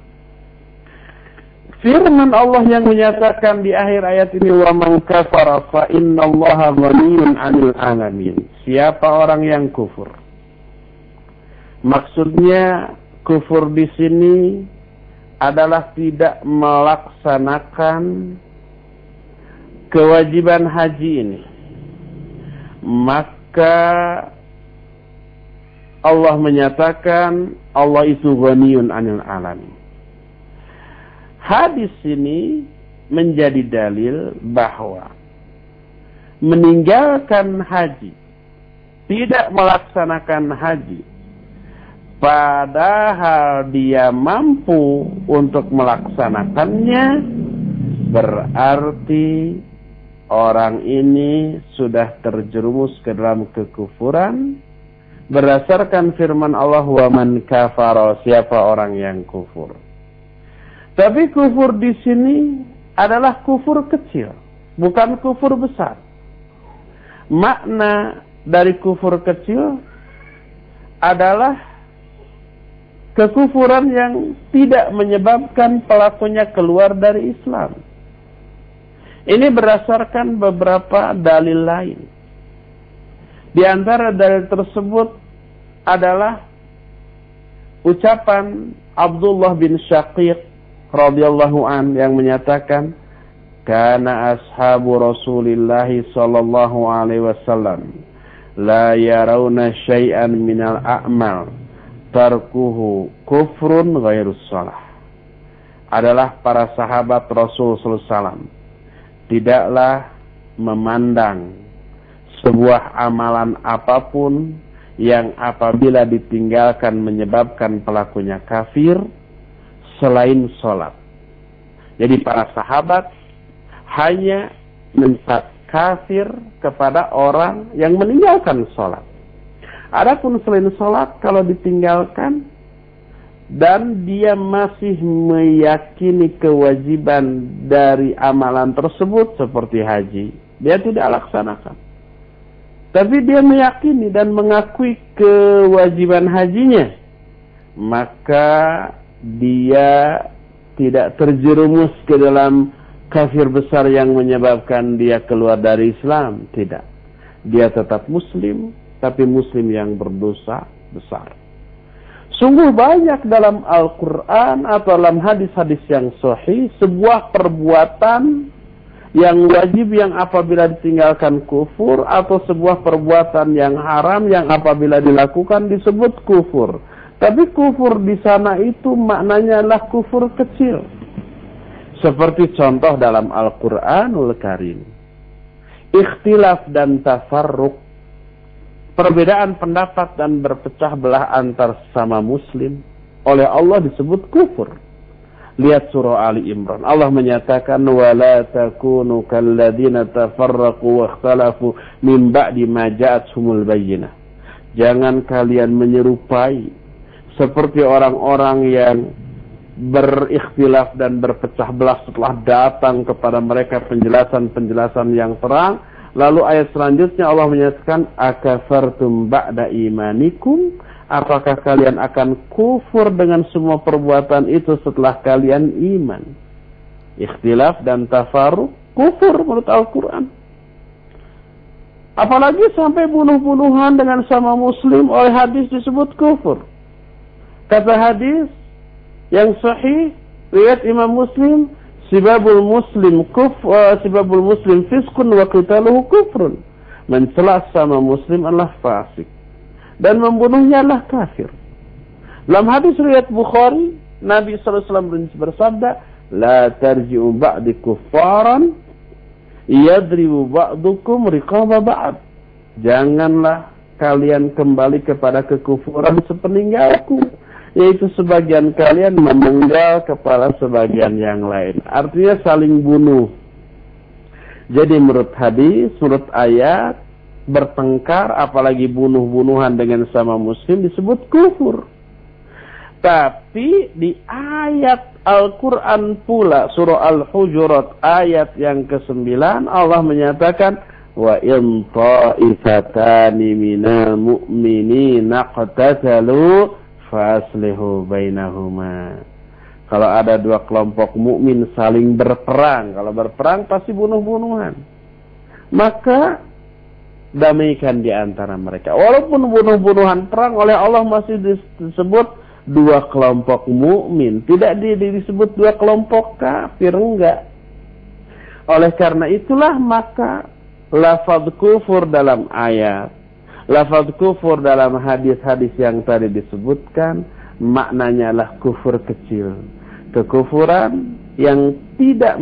Firman Allah yang menyatakan di akhir ayat ini wa man kafara fa innallaha ghaniyun 'anil 'alamin. Siapa orang yang kufur? Maksudnya kufur di sini adalah tidak melaksanakan kewajiban haji ini maka Allah menyatakan Allah itu ghaniyun anil alam hadis ini menjadi dalil bahwa meninggalkan haji tidak melaksanakan haji padahal dia mampu untuk melaksanakannya berarti orang ini sudah terjerumus ke dalam kekufuran berdasarkan firman Allah wa man kafara siapa orang yang kufur tapi kufur di sini adalah kufur kecil bukan kufur besar makna dari kufur kecil adalah kekufuran yang tidak menyebabkan pelakunya keluar dari Islam. Ini berdasarkan beberapa dalil lain. Di antara dalil tersebut adalah ucapan Abdullah bin Syaqiq radhiyallahu an yang menyatakan kana ashabu Rasulillah sallallahu alaihi wasallam la yarawna syai'an minal a'mal tarkuhu kufrun ghairus salah adalah para sahabat Rasul SAW tidaklah memandang sebuah amalan apa pun yang apabila ditinggalkan menyebabkan pelakunya kafir selain sholat. Jadi para sahabat hanya mencat kafir kepada orang yang meninggalkan sholat. Adapun selain sholat kalau ditinggalkan dan dia masih meyakini kewajiban dari amalan tersebut seperti haji, dia tidak laksanakan. Tapi dia meyakini dan mengakui kewajiban hajinya, maka dia tidak terjerumus ke dalam kafir besar yang menyebabkan dia keluar dari Islam. Tidak. Dia tetap muslim, tapi muslim yang berdosa besar. Sungguh banyak dalam Al-Quran atau dalam hadis-hadis yang sahih sebuah perbuatan yang wajib yang apabila ditinggalkan kufur atau sebuah perbuatan yang haram yang apabila dilakukan disebut kufur. Tapi kufur di sana itu maknanya adalah kufur kecil. Seperti contoh dalam Al-Quranul Karim. Ikhtilaf dan tafarruk. Perbedaan pendapat dan berpecah belah antar sama muslim. Oleh Allah disebut kufur. Lihat surah Ali Imran. Allah menyatakan wala takunu kalladzina tafarraqu wa ikhtalafu min ba'di ma ja'atuhumul bayyinah. Jangan kalian menyerupai seperti orang-orang yang berikhtilaf dan berpecah belah setelah datang kepada mereka penjelasan-penjelasan yang terang. Lalu ayat selanjutnya Allah menyatakan akafartum ba'da imanikum apakah kalian akan kufur dengan semua perbuatan itu setelah kalian iman? Ikhtilaf dan tafaruk kufur menurut Al-Quran. Apalagi sampai bunuh-bunuhan dengan sama muslim oleh hadis disebut kufur. Kata hadis yang sahih, lihat Imam Muslim, sibabul muslim kuf, uh, sibabul muslim fiskun wa qitaluhu kufrun. Mencela sama muslim adalah fasik dan membunuhnya adalah kafir. Dalam hadis riwayat Bukhari, Nabi SAW bersabda, La tarji'u ba'di kuffaran yadribu ba'dukum riqaba ba'd. Janganlah kalian kembali kepada kekufuran sepeninggalku. Yaitu sebagian kalian memenggal kepala sebagian yang lain. Artinya saling bunuh. Jadi menurut hadis, menurut ayat, bertengkar apalagi bunuh-bunuhan dengan sama muslim disebut kufur. Tapi di ayat Al-Quran pula surah Al-Hujurat ayat yang ke-9 Allah menyatakan wa in ta'ifatani minal mu'minina qatatalu faslihu bainahuma. Kalau ada dua kelompok mukmin saling berperang, kalau berperang pasti bunuh-bunuhan. Maka damaikan di antara mereka. Walaupun bunuh-bunuhan perang oleh Allah masih disebut dua kelompok mukmin, tidak di, di, disebut dua kelompok kafir enggak. Oleh karena itulah maka lafaz kufur dalam ayat, lafaz kufur dalam hadis-hadis yang tadi disebutkan maknanya adalah kufur kecil. Kekufuran yang tidak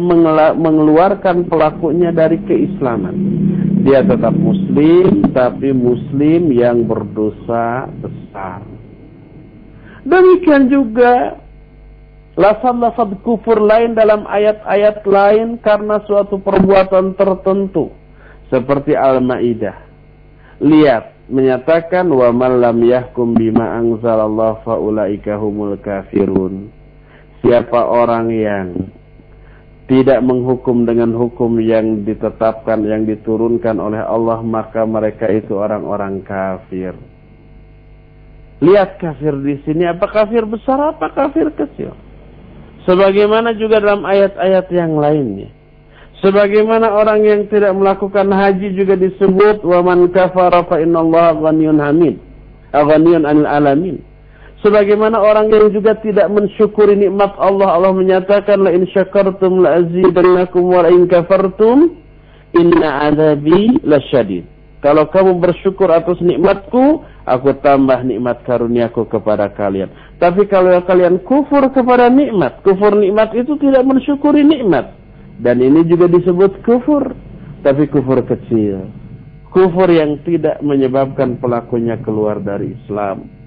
mengeluarkan pelakunya dari keislaman. Dia tetap muslim, tapi muslim yang berdosa besar. Demikian juga lafaz-lafaz kufur lain dalam ayat-ayat lain karena suatu perbuatan tertentu. Seperti Al-Ma'idah. Lihat, menyatakan wa man lam yahkum bima anzalallahu faulaika humul kafirun siapa orang yang tidak menghukum dengan hukum yang ditetapkan, yang diturunkan oleh Allah, maka mereka itu orang-orang kafir. Lihat kafir di sini, apa kafir besar, apa kafir kecil. Sebagaimana juga dalam ayat-ayat yang lainnya. Sebagaimana orang yang tidak melakukan haji juga disebut man kafara fa innallaha ghaniyun hamid. Ghaniyun anil alamin. Sebagaimana orang yang juga tidak mensyukuri nikmat Allah, Allah menyatakan la in syakartum la azidannakum wa in kafartum inna adzabi lasyadid. Kalau kamu bersyukur atas nikmatku, aku tambah nikmat karuniaku kepada kalian. Tapi kalau kalian kufur kepada nikmat, kufur nikmat itu tidak mensyukuri nikmat. Dan ini juga disebut kufur, tapi kufur kecil. Kufur yang tidak menyebabkan pelakunya keluar dari Islam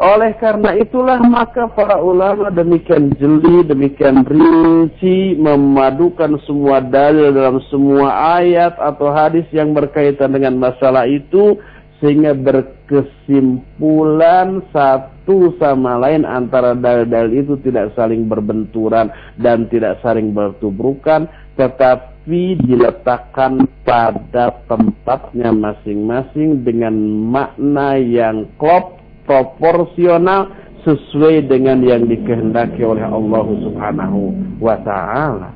oleh karena itulah maka para ulama demikian jeli, demikian rinci memadukan semua dalil dalam semua ayat atau hadis yang berkaitan dengan masalah itu sehingga berkesimpulan satu sama lain antara dalil-dalil itu tidak saling berbenturan dan tidak saling bertubrukan tetapi diletakkan pada tempatnya masing-masing dengan makna yang klop proporsional sesuai dengan yang dikehendaki oleh Allah Subhanahu wa taala.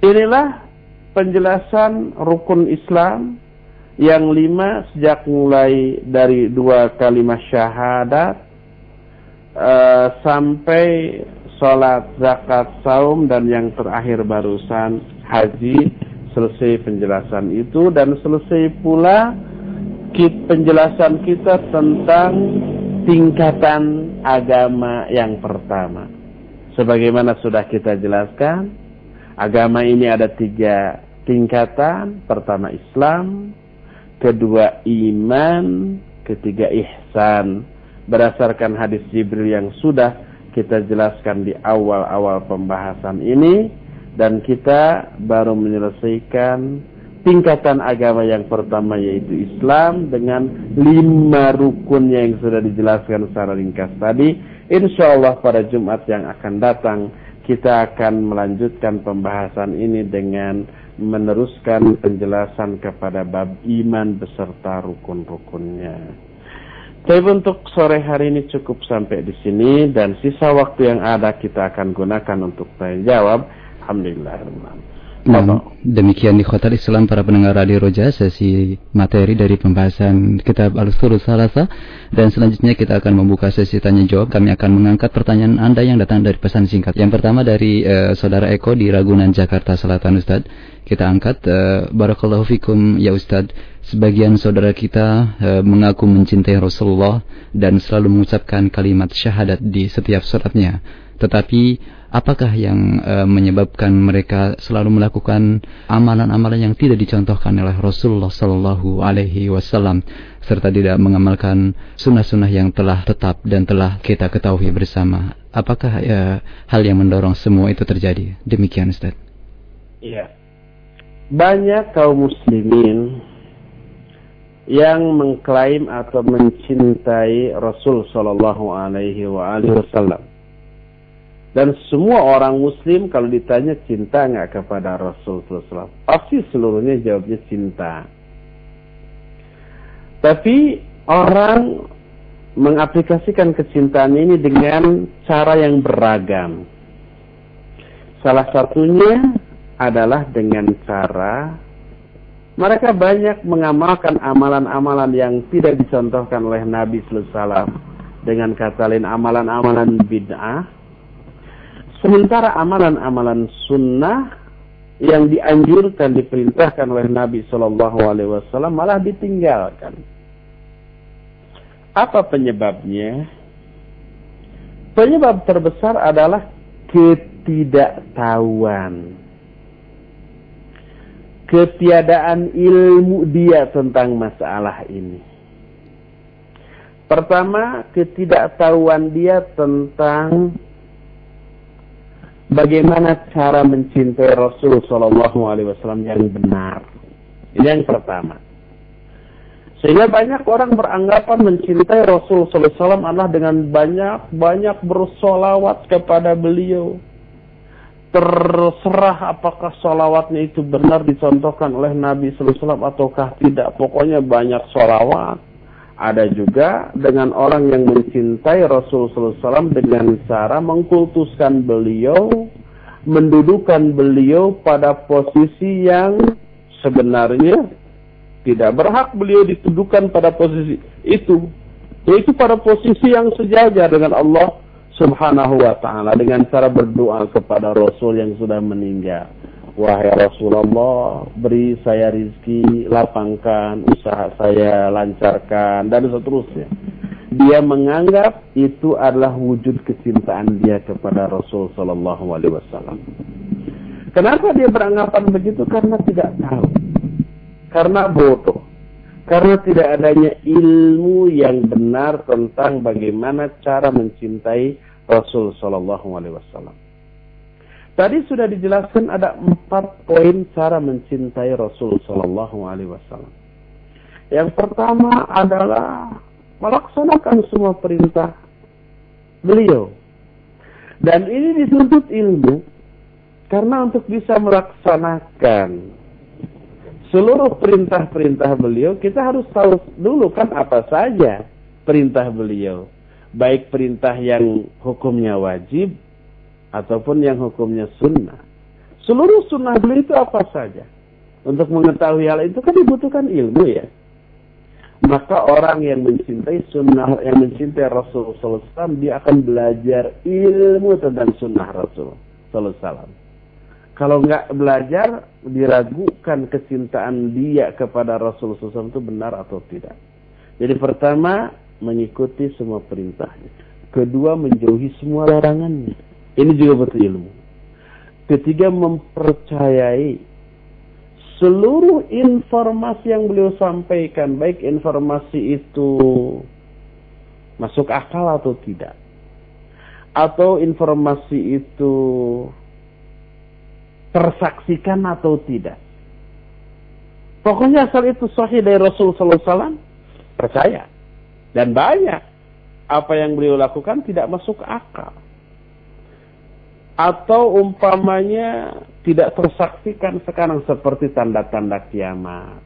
Inilah penjelasan rukun Islam yang lima sejak mulai dari dua kalimat syahadat uh, sampai sholat, zakat, saum dan yang terakhir barusan haji selesai penjelasan itu dan selesai pula penjelasan kita tentang tingkatan agama yang pertama. Sebagaimana sudah kita jelaskan, agama ini ada tiga tingkatan. Pertama Islam, kedua iman, ketiga ihsan. Berdasarkan hadis Jibril yang sudah kita jelaskan di awal-awal pembahasan ini dan kita baru menyelesaikan tingkatan agama yang pertama yaitu Islam dengan lima rukunnya yang sudah dijelaskan secara ringkas tadi. Insya Allah pada Jumat yang akan datang kita akan melanjutkan pembahasan ini dengan meneruskan penjelasan kepada bab iman beserta rukun-rukunnya. Tapi untuk sore hari ini cukup sampai di sini dan sisa waktu yang ada kita akan gunakan untuk tanya jawab. Alhamdulillah. Nah, demikian di Islam para pendengar Radio Roja sesi materi dari pembahasan kitab Al-Surul Salasa dan selanjutnya kita akan membuka sesi tanya jawab. Kami akan mengangkat pertanyaan Anda yang datang dari pesan singkat. Yang pertama dari uh, Saudara Eko di Ragunan Jakarta Selatan Ustaz. Kita angkat uh, Barakallahu fikum ya Ustaz. Sebagian saudara kita uh, mengaku mencintai Rasulullah dan selalu mengucapkan kalimat syahadat di setiap suratnya. Tetapi apakah yang e, menyebabkan mereka selalu melakukan amalan-amalan yang tidak dicontohkan oleh Rasulullah Sallallahu Alaihi Wasallam serta tidak mengamalkan sunnah-sunnah yang telah tetap dan telah kita ketahui bersama. Apakah e, hal yang mendorong semua itu terjadi? Demikian Ustaz. Iya. Banyak kaum muslimin yang mengklaim atau mencintai Rasul Sallallahu Alaihi Wasallam dan semua orang muslim kalau ditanya cinta nggak kepada Rasul SAW. Pasti seluruhnya jawabnya cinta. Tapi orang mengaplikasikan kecintaan ini dengan cara yang beragam. Salah satunya adalah dengan cara mereka banyak mengamalkan amalan-amalan yang tidak dicontohkan oleh Nabi SAW dengan kata lain amalan-amalan bid'ah Sementara amalan-amalan sunnah yang dianjurkan diperintahkan oleh Nabi Shallallahu Alaihi Wasallam malah ditinggalkan. Apa penyebabnya? Penyebab terbesar adalah ketidaktahuan. Ketiadaan ilmu dia tentang masalah ini. Pertama, ketidaktahuan dia tentang bagaimana cara mencintai Rasul Shallallahu Alaihi Wasallam yang benar. Ini yang pertama. Sehingga banyak orang beranggapan mencintai Rasul Sallallahu Alaihi Wasallam adalah dengan banyak banyak bersolawat kepada beliau. Terserah apakah solawatnya itu benar dicontohkan oleh Nabi Sallallahu Alaihi Wasallam ataukah tidak. Pokoknya banyak solawat ada juga dengan orang yang mencintai Rasulullah SAW dengan cara mengkultuskan beliau, mendudukan beliau pada posisi yang sebenarnya tidak berhak beliau dituduhkan pada posisi itu. Yaitu pada posisi yang sejajar dengan Allah subhanahu wa ta'ala. Dengan cara berdoa kepada Rasul yang sudah meninggal. Wahai Rasulullah, beri saya rizki, lapangkan, usaha saya lancarkan, dan seterusnya. Dia menganggap itu adalah wujud kecintaan dia kepada Rasul Sallallahu Alaihi Wasallam. Kenapa dia beranggapan begitu? Karena tidak tahu. Karena bodoh. Karena tidak adanya ilmu yang benar tentang bagaimana cara mencintai Rasul Sallallahu Alaihi Wasallam. Tadi sudah dijelaskan ada empat poin cara mencintai Rasul Shallallahu Alaihi Wasallam. Yang pertama adalah melaksanakan semua perintah beliau. Dan ini dituntut ilmu karena untuk bisa melaksanakan seluruh perintah-perintah beliau kita harus tahu dulu kan apa saja perintah beliau. Baik perintah yang hukumnya wajib ataupun yang hukumnya sunnah. Seluruh sunnah beliau itu apa saja. Untuk mengetahui hal itu kan dibutuhkan ilmu ya. Maka orang yang mencintai sunnah, yang mencintai Rasulullah SAW, dia akan belajar ilmu tentang sunnah Rasul SAW. Kalau nggak belajar, diragukan kecintaan dia kepada Rasulullah SAW itu benar atau tidak. Jadi pertama, mengikuti semua perintahnya. Kedua, menjauhi semua larangannya. Ini juga betul ilmu. Ketiga, mempercayai seluruh informasi yang beliau sampaikan, baik informasi itu masuk akal atau tidak, atau informasi itu tersaksikan atau tidak. Pokoknya asal itu sahih dari Rasulullah SAW, percaya. Dan banyak apa yang beliau lakukan tidak masuk akal. Atau umpamanya tidak tersaksikan sekarang seperti tanda-tanda kiamat.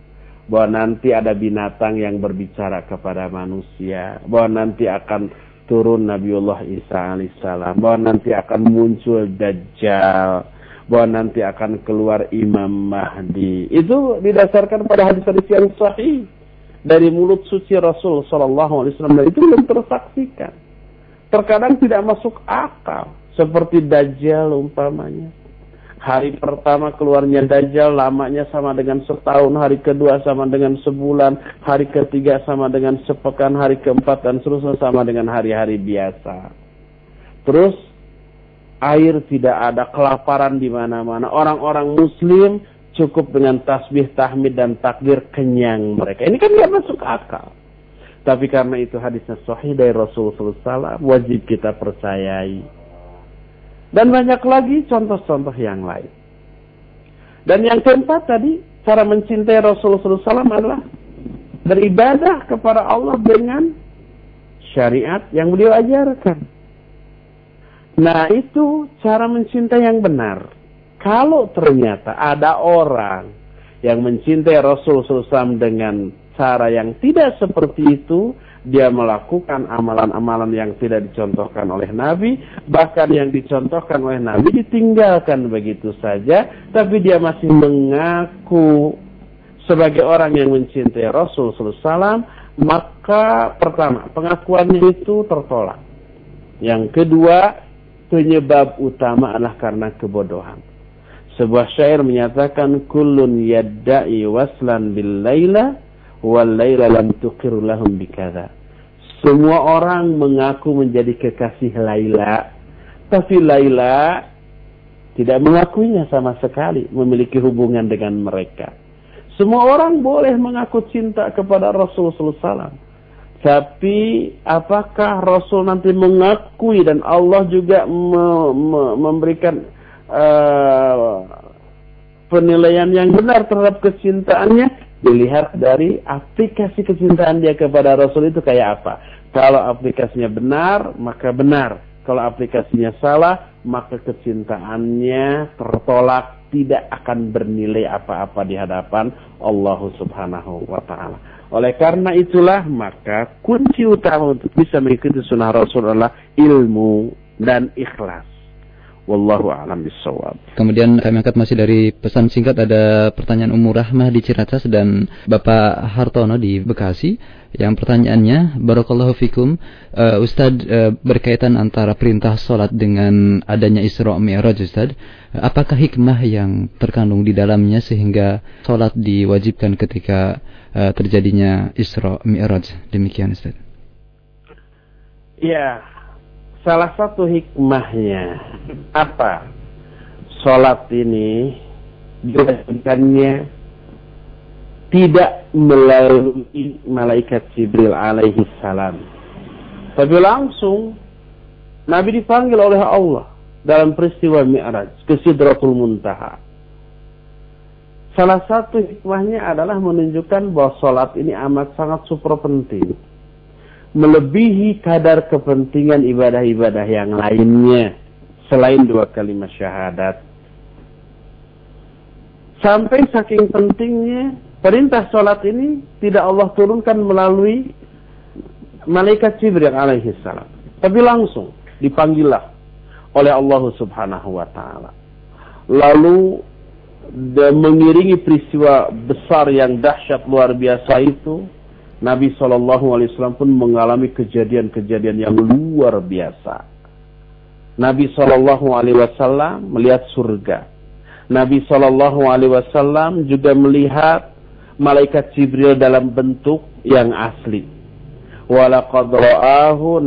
Bahwa nanti ada binatang yang berbicara kepada manusia. Bahwa nanti akan turun Nabiullah Isa alaihissalam. Bahwa nanti akan muncul Dajjal. Bahwa nanti akan keluar Imam Mahdi. Itu didasarkan pada hadis-hadis yang sahih dari mulut suci Rasul Shallallahu Alaihi itu belum tersaksikan. Terkadang tidak masuk akal seperti Dajjal umpamanya. Hari pertama keluarnya Dajjal lamanya sama dengan setahun, hari kedua sama dengan sebulan, hari ketiga sama dengan sepekan, hari keempat dan seterusnya sama dengan hari-hari biasa. Terus air tidak ada, kelaparan di mana-mana. Orang-orang muslim cukup dengan tasbih, tahmid dan takbir kenyang mereka. Ini kan tidak masuk akal. Tapi karena itu hadisnya sahih dari Rasulullah SAW, wajib kita percayai. Dan banyak lagi contoh-contoh yang lain. Dan yang keempat tadi, cara mencintai Rasulullah SAW adalah beribadah kepada Allah dengan syariat yang beliau ajarkan. Nah itu cara mencintai yang benar. Kalau ternyata ada orang yang mencintai Rasul SAW dengan cara yang tidak seperti itu, dia melakukan amalan-amalan yang tidak dicontohkan oleh Nabi, bahkan yang dicontohkan oleh Nabi ditinggalkan begitu saja, tapi dia masih mengaku sebagai orang yang mencintai Rasul SAW, maka pertama, pengakuannya itu tertolak. Yang kedua, penyebab utama adalah karena kebodohan. Sebuah syair menyatakan kullun yadda'i waslan bil laila wal laila lam tuqir lahum. Semua orang mengaku menjadi kekasih Laila, tapi Laila tidak mengakuinya sama sekali memiliki hubungan dengan mereka. Semua orang boleh mengaku cinta kepada Rasulullah SAW. Tapi apakah Rasul nanti mengakui dan Allah juga me me memberikan uh, penilaian yang benar terhadap kecintaannya dilihat dari aplikasi kecintaan dia kepada Rasul itu kayak apa. Kalau aplikasinya benar, maka benar. Kalau aplikasinya salah, maka kecintaannya tertolak, tidak akan bernilai apa-apa di hadapan Allah Subhanahu wa taala. Oleh karena itulah maka kunci utama untuk bisa mengikuti sunnah Rasul adalah ilmu dan ikhlas. Wallahu a'lam bishawab. Kemudian kami angkat masih dari pesan singkat ada pertanyaan Umur Rahmah di Ciracas dan Bapak Hartono di Bekasi. Yang pertanyaannya, Barakallahu fikum, uh, Ustadz uh, berkaitan antara perintah sholat dengan adanya Isra Mi'raj Ustadz. Apakah hikmah yang terkandung di dalamnya sehingga sholat diwajibkan ketika uh, terjadinya Isra Mi'raj? Demikian Ustadz. Ya, salah satu hikmahnya apa? Salat ini diwajibkannya tidak melalui malaikat Jibril alaihi salam. Tapi langsung Nabi dipanggil oleh Allah dalam peristiwa Mi'raj ke Sidratul Muntaha. Salah satu hikmahnya adalah menunjukkan bahwa sholat ini amat sangat super penting melebihi kadar kepentingan ibadah-ibadah yang lainnya selain dua kalimat syahadat. Sampai saking pentingnya perintah sholat ini tidak Allah turunkan melalui malaikat Jibril alaihi salam. Tapi langsung dipanggillah oleh Allah subhanahu wa ta'ala. Lalu mengiringi peristiwa besar yang dahsyat luar biasa itu Nabi Shallallahu Alaihi Wasallam pun mengalami kejadian-kejadian yang luar biasa. Nabi Shallallahu Alaihi Wasallam melihat surga. Nabi Shallallahu Alaihi Wasallam juga melihat malaikat Jibril dalam bentuk yang asli. Walaqad ra'ahu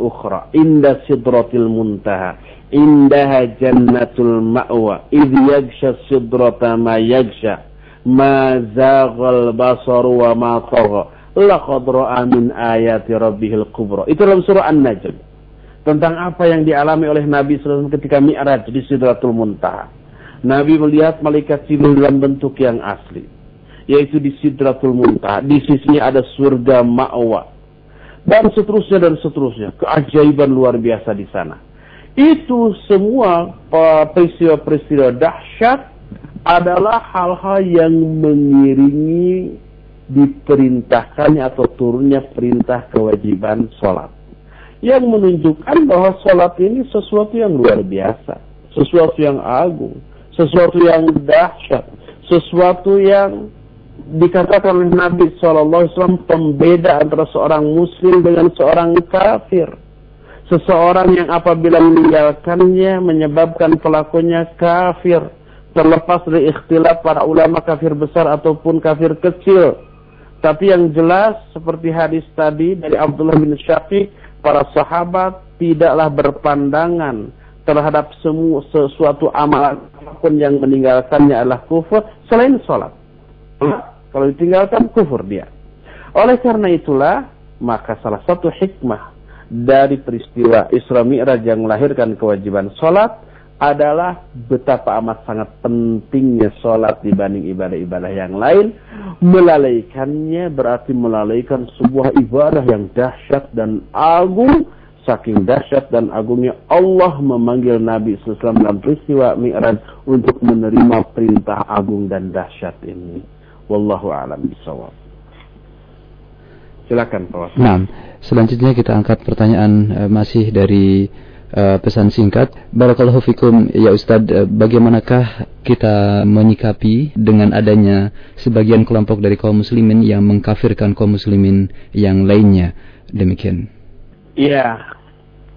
ukhra inda sidratil muntaha indaha jannatul ma'wa idh sidrata ma yagsha ma zaghal basar wa ma tagha. Laqad ra'a min ayati rabbihil kubra. Itu dalam surah An-Najm. Tentang apa yang dialami oleh Nabi SAW ketika Mi'raj di Sidratul Muntaha. Nabi melihat malaikat Jibril dalam bentuk yang asli yaitu di Sidratul Muntaha. Di sisinya ada surga ma'wa dan seterusnya dan seterusnya. Keajaiban luar biasa di sana. Itu semua uh, peristiwa-peristiwa dahsyat adalah hal-hal yang mengiringi diperintahkannya atau turunnya perintah kewajiban sholat. Yang menunjukkan bahwa sholat ini sesuatu yang luar biasa. Sesuatu yang agung. Sesuatu yang dahsyat. Sesuatu yang dikatakan oleh Nabi SAW pembeda antara seorang muslim dengan seorang kafir. Seseorang yang apabila meninggalkannya menyebabkan pelakunya kafir. Terlepas dari ikhtilaf para ulama kafir besar ataupun kafir kecil. Tapi yang jelas seperti hadis tadi dari Abdullah bin Syafiq, para sahabat tidaklah berpandangan terhadap semua sesuatu amalan apa pun yang meninggalkannya adalah kufur selain sholat. Kalau ditinggalkan kufur dia. Oleh karena itulah, maka salah satu hikmah dari peristiwa Isra Mi'raj yang melahirkan kewajiban sholat adalah betapa amat sangat pentingnya sholat dibanding ibadah-ibadah yang lain. Melalaikannya berarti melalaikan sebuah ibadah yang dahsyat dan agung. Saking dahsyat dan agungnya Allah memanggil Nabi SAW dalam peristiwa Mi'raj untuk menerima perintah agung dan dahsyat ini. Wallahu a'lam bishawab. Silakan Pak Nah, selanjutnya kita angkat pertanyaan uh, masih dari uh, pesan singkat. Barakallahu fikum ya Ustadz, uh, bagaimanakah kita menyikapi dengan adanya sebagian kelompok dari kaum muslimin yang mengkafirkan kaum muslimin yang lainnya? Demikian. Iya.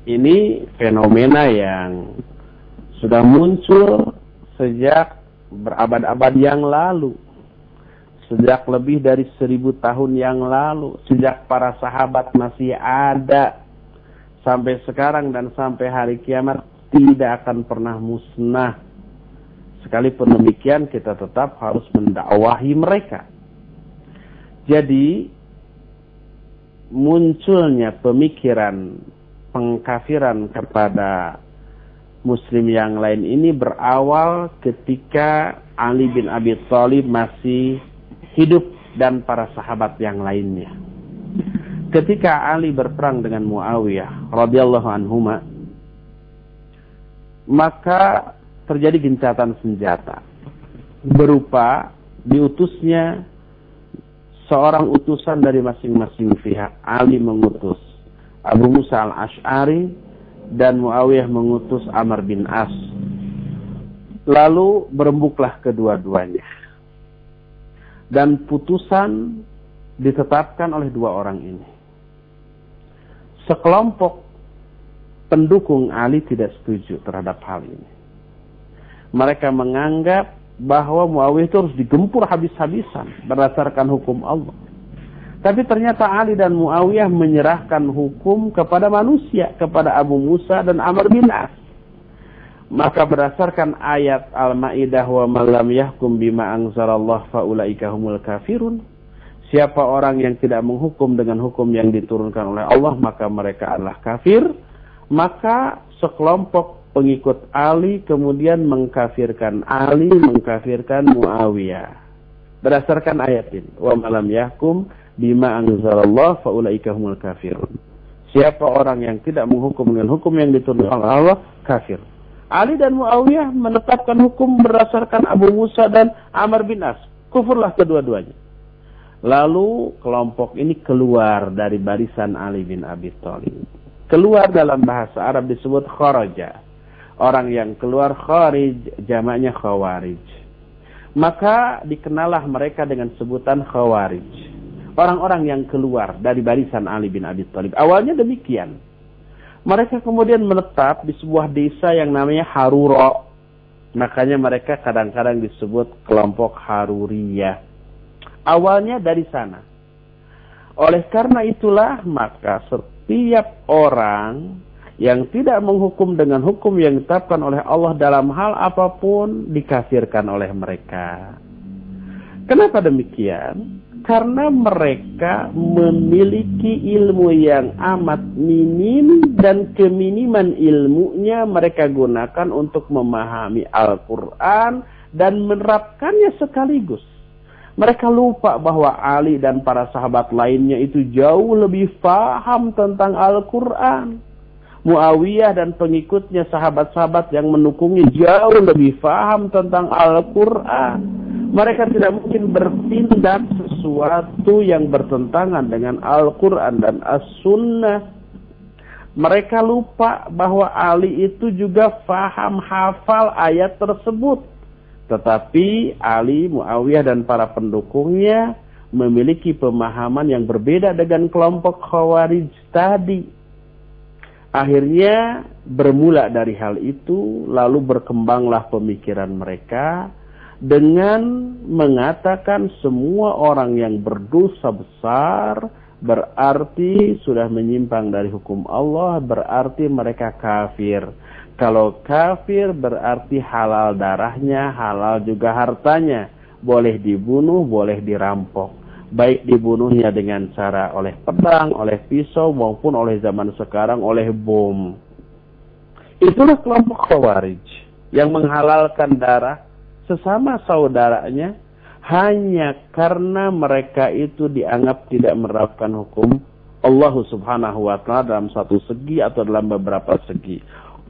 Ini fenomena yang sudah muncul sejak berabad-abad yang lalu sejak lebih dari seribu tahun yang lalu, sejak para sahabat masih ada, sampai sekarang dan sampai hari kiamat tidak akan pernah musnah. Sekalipun demikian kita tetap harus mendakwahi mereka. Jadi munculnya pemikiran pengkafiran kepada muslim yang lain ini berawal ketika Ali bin Abi Thalib masih hidup dan para sahabat yang lainnya. Ketika Ali berperang dengan Muawiyah radhiyallahu anhu maka terjadi gencatan senjata berupa diutusnya seorang utusan dari masing-masing pihak. Ali mengutus Abu Musa al-Ash'ari dan Muawiyah mengutus Amr bin As. Lalu berembuklah kedua-duanya dan putusan ditetapkan oleh dua orang ini. Sekelompok pendukung Ali tidak setuju terhadap hal ini. Mereka menganggap bahwa Muawiyah itu harus digempur habis-habisan berdasarkan hukum Allah. Tapi ternyata Ali dan Muawiyah menyerahkan hukum kepada manusia, kepada Abu Musa dan Amr bin As. Maka berdasarkan ayat Al-Maidah wa malam yahkum bima anzalallah faulaika humul kafirun. Siapa orang yang tidak menghukum dengan hukum yang diturunkan oleh Allah maka mereka adalah kafir. Maka sekelompok pengikut Ali kemudian mengkafirkan Ali, mengkafirkan Muawiyah. Berdasarkan ayat ini, wa malam yahkum bima anzalallah faulaika humul kafirun. Siapa orang yang tidak menghukum dengan hukum yang diturunkan oleh Allah, kafir. Ali dan Muawiyah menetapkan hukum berdasarkan Abu Musa dan Amr bin As. Kufurlah kedua-duanya. Lalu kelompok ini keluar dari barisan Ali bin Abi Thalib. Keluar dalam bahasa Arab disebut kharaja. Orang yang keluar kharij, jamaknya khawarij. Maka dikenalah mereka dengan sebutan khawarij. Orang-orang yang keluar dari barisan Ali bin Abi Thalib. Awalnya demikian mereka kemudian menetap di sebuah desa yang namanya Haruro. Makanya mereka kadang-kadang disebut kelompok Haruriyah. Awalnya dari sana. Oleh karena itulah maka setiap orang yang tidak menghukum dengan hukum yang ditetapkan oleh Allah dalam hal apa pun dikafirkan oleh mereka. Kenapa demikian? Karena mereka memiliki ilmu yang amat minim dan keminiman ilmunya mereka gunakan untuk memahami Al-Quran dan menerapkannya sekaligus. Mereka lupa bahwa Ali dan para sahabat lainnya itu jauh lebih paham tentang Al-Quran. Muawiyah dan pengikutnya sahabat-sahabat yang mendukungnya jauh lebih paham tentang Al-Quran mereka tidak mungkin bertindak sesuatu yang bertentangan dengan Al-Quran dan As-Sunnah. Mereka lupa bahwa Ali itu juga faham hafal ayat tersebut. Tetapi Ali, Muawiyah dan para pendukungnya memiliki pemahaman yang berbeda dengan kelompok Khawarij tadi. Akhirnya bermula dari hal itu, lalu berkembanglah pemikiran mereka dengan mengatakan semua orang yang berdosa besar berarti sudah menyimpang dari hukum Allah, berarti mereka kafir. Kalau kafir berarti halal darahnya, halal juga hartanya. Boleh dibunuh, boleh dirampok. Baik dibunuhnya dengan cara oleh pedang, oleh pisau, maupun oleh zaman sekarang oleh bom. Itulah kelompok khawarij yang menghalalkan darah sesama saudaranya hanya karena mereka itu dianggap tidak menerapkan hukum Allah Subhanahu wa taala dalam satu segi atau dalam beberapa segi.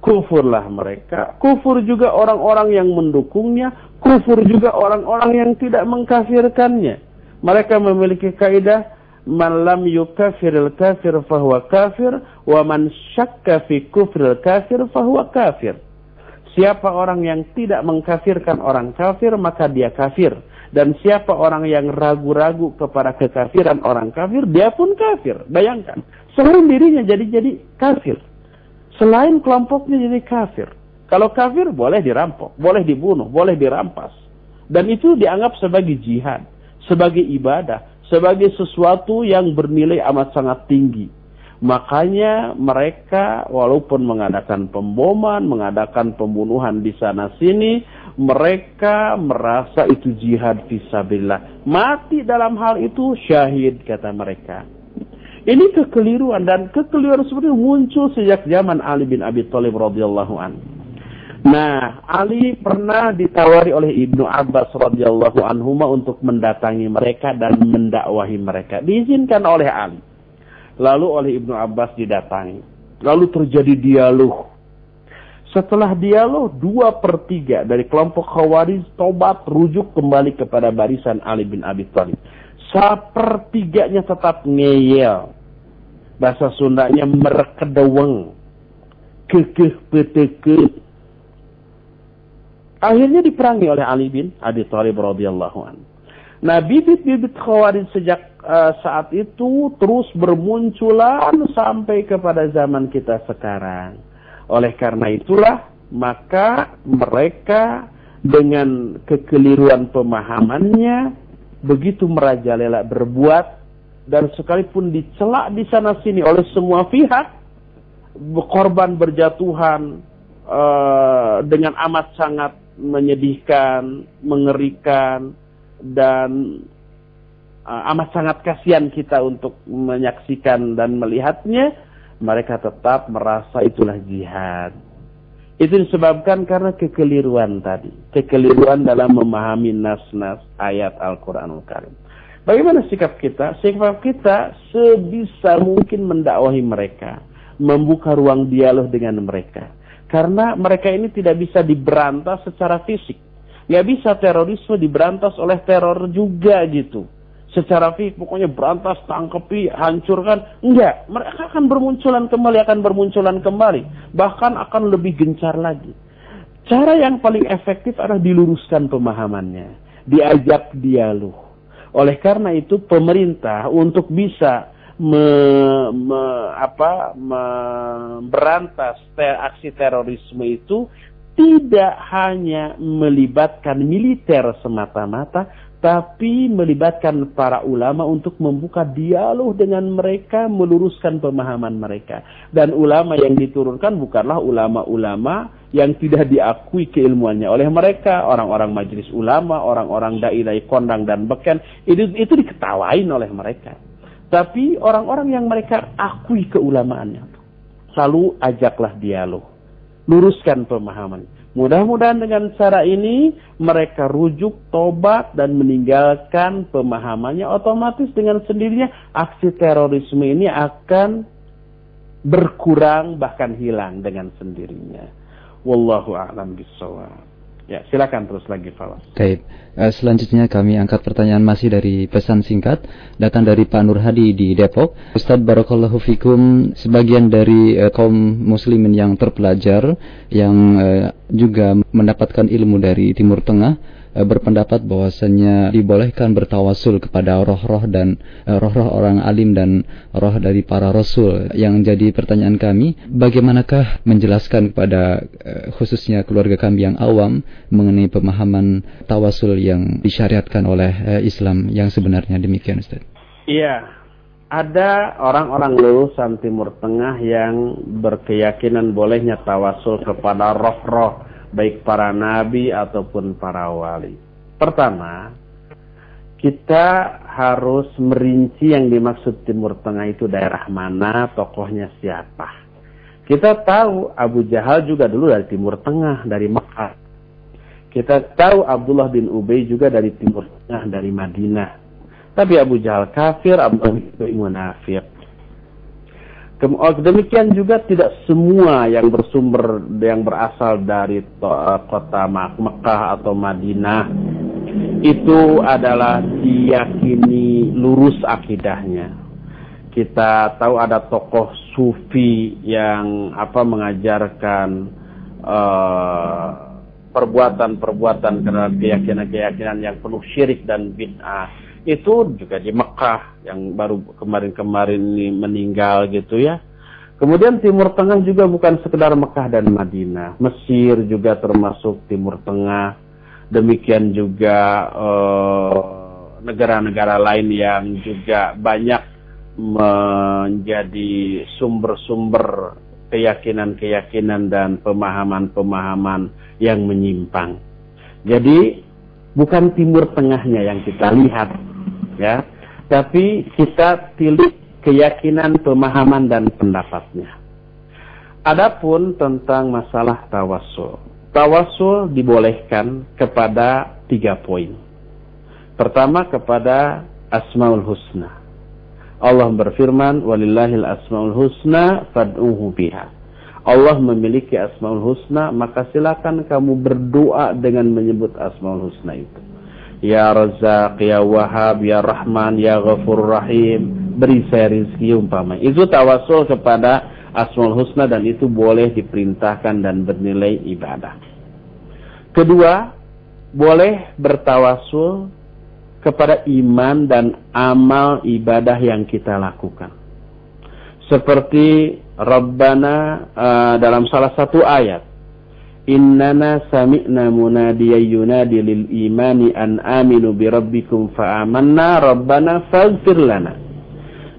Kufurlah mereka, kufur juga orang-orang yang mendukungnya, kufur juga orang-orang yang tidak mengkafirkannya. Mereka memiliki kaidah man lam yukafiril kafir fahuwa kafir wa man syakka fi kufril kafir fahuwa kafir. Siapa orang yang tidak mengkafirkan orang kafir, maka dia kafir. Dan siapa orang yang ragu-ragu kepada kekafiran orang kafir, dia pun kafir. Bayangkan, selain dirinya jadi jadi kafir. Selain kelompoknya jadi kafir. Kalau kafir boleh dirampok, boleh dibunuh, boleh dirampas. Dan itu dianggap sebagai jihad, sebagai ibadah, sebagai sesuatu yang bernilai amat sangat tinggi. Makanya mereka walaupun mengadakan pemboman, mengadakan pembunuhan di sana sini, mereka merasa itu jihad fisabilillah. Mati dalam hal itu syahid kata mereka. Ini kekeliruan dan kekeliruan seperti muncul sejak zaman Ali bin Abi Thalib radhiyallahu an. Nah, Ali pernah ditawari oleh Ibnu Abbas radhiyallahu anhu untuk mendatangi mereka dan mendakwahi mereka. Diizinkan oleh Ali. Lalu oleh Ibnu Abbas didatangi. Lalu terjadi dialog. Setelah dialog, dua per tiga dari kelompok Khawarij tobat rujuk kembali kepada barisan Ali bin Abi Thalib. Sepertiganya tetap ngeyel. Bahasa Sundanya merekedeweng. Kekeh peteke. Akhirnya diperangi oleh Ali bin Abi Thalib radhiyallahu anhu. Nah, bibit-bibit khawarij sejak uh, saat itu terus bermunculan sampai kepada zaman kita sekarang. Oleh karena itulah, maka mereka dengan kekeliruan pemahamannya begitu merajalela berbuat dan sekalipun dicelak di sana sini oleh semua pihak korban berjatuhan uh, dengan amat sangat menyedihkan, mengerikan, dan uh, amat sangat kasihan kita untuk menyaksikan dan melihatnya, mereka tetap merasa itulah jihad. Itu disebabkan karena kekeliruan tadi. Kekeliruan dalam memahami nas-nas ayat Al-Quranul Karim. Bagaimana sikap kita? Sikap kita sebisa mungkin mendakwahi mereka. Membuka ruang dialog dengan mereka. Karena mereka ini tidak bisa diberantas secara fisik Nggak bisa terorisme diberantas oleh teror juga gitu. Secara fisik pokoknya berantas, tangkepi, hancurkan. Enggak, mereka akan bermunculan kembali, akan bermunculan kembali. Bahkan akan lebih gencar lagi. Cara yang paling efektif adalah diluruskan pemahamannya. Diajak dialog. Oleh karena itu pemerintah untuk bisa me, me, apa, memberantas ter, aksi terorisme itu tidak hanya melibatkan militer semata-mata, tapi melibatkan para ulama untuk membuka dialog dengan mereka, meluruskan pemahaman mereka. Dan ulama yang diturunkan bukanlah ulama-ulama yang tidak diakui keilmuannya oleh mereka, orang-orang majelis ulama, orang-orang dai-dai kondang dan beken, itu, itu diketawain oleh mereka. Tapi orang-orang yang mereka akui keulamaannya, selalu ajaklah dialog, luruskan pemahaman Mudah-mudahan dengan cara ini mereka rujuk, tobat dan meninggalkan pemahamannya otomatis dengan sendirinya aksi terorisme ini akan berkurang bahkan hilang dengan sendirinya. Wallahu a'lam bishawab. Ya, silakan terus lagi Fawas. Baik. Uh, selanjutnya kami angkat pertanyaan masih dari pesan singkat datang dari Pak Nur Hadi di Depok. Ustadz Barakallahu Fikum sebagian dari uh, kaum muslimin yang terpelajar yang uh, juga mendapatkan ilmu dari Timur Tengah Eh, berpendapat bahwasanya dibolehkan bertawasul kepada roh-roh dan eh, roh-roh orang alim dan roh dari para rasul. Yang jadi pertanyaan kami, bagaimanakah menjelaskan kepada eh, khususnya keluarga kami yang awam mengenai pemahaman tawasul yang disyariatkan oleh Islam yang sebenarnya demikian Ustaz? Iya, ada orang-orang lulusan Timur Tengah yang berkeyakinan bolehnya tawasul kepada roh-roh baik para nabi ataupun para wali. Pertama, kita harus merinci yang dimaksud Timur Tengah itu daerah mana, tokohnya siapa. Kita tahu Abu Jahal juga dulu dari Timur Tengah, dari Mekah. Kita tahu Abdullah bin Ubay juga dari Timur Tengah, dari Madinah. Tapi Abu Jahal kafir, Abdullah bin Ubay munafik. Oh, demikian juga tidak semua yang bersumber yang berasal dari eh, kota Mekah atau Madinah itu adalah diyakini lurus akidahnya. Kita tahu ada tokoh sufi yang apa mengajarkan uh, perbuatan-perbuatan karena keyakinan-keyakinan yang penuh syirik dan bid'ah itu juga di Mekah yang baru kemarin-kemarin ini meninggal gitu ya. Kemudian Timur Tengah juga bukan sekedar Mekah dan Madinah. Mesir juga termasuk Timur Tengah. Demikian juga eh, negara-negara uh, lain yang juga banyak menjadi sumber-sumber keyakinan-keyakinan dan pemahaman-pemahaman yang menyimpang. Jadi bukan Timur Tengahnya yang kita lihat, ya. Tapi kita pilih keyakinan pemahaman dan pendapatnya. Adapun tentang masalah tawasul tawasul dibolehkan kepada tiga poin. Pertama kepada asmaul husna. Allah berfirman walillahil asmaul husna fad'uhu biha. Allah memiliki asmaul husna maka silakan kamu berdoa dengan menyebut asmaul husna itu Ya Razak, Ya Wahab, Ya Rahman, Ya Ghafur Rahim. Beri saya rizki umpama. Itu tawasul kepada Asmaul Husna dan itu boleh diperintahkan dan bernilai ibadah. Kedua, boleh bertawasul kepada iman dan amal ibadah yang kita lakukan. Seperti Rabbana uh, dalam salah satu ayat Innana sami'na munadiya yunadi lil imani an aminu bi rabbikum fa'amanna rabbana faghfir lana.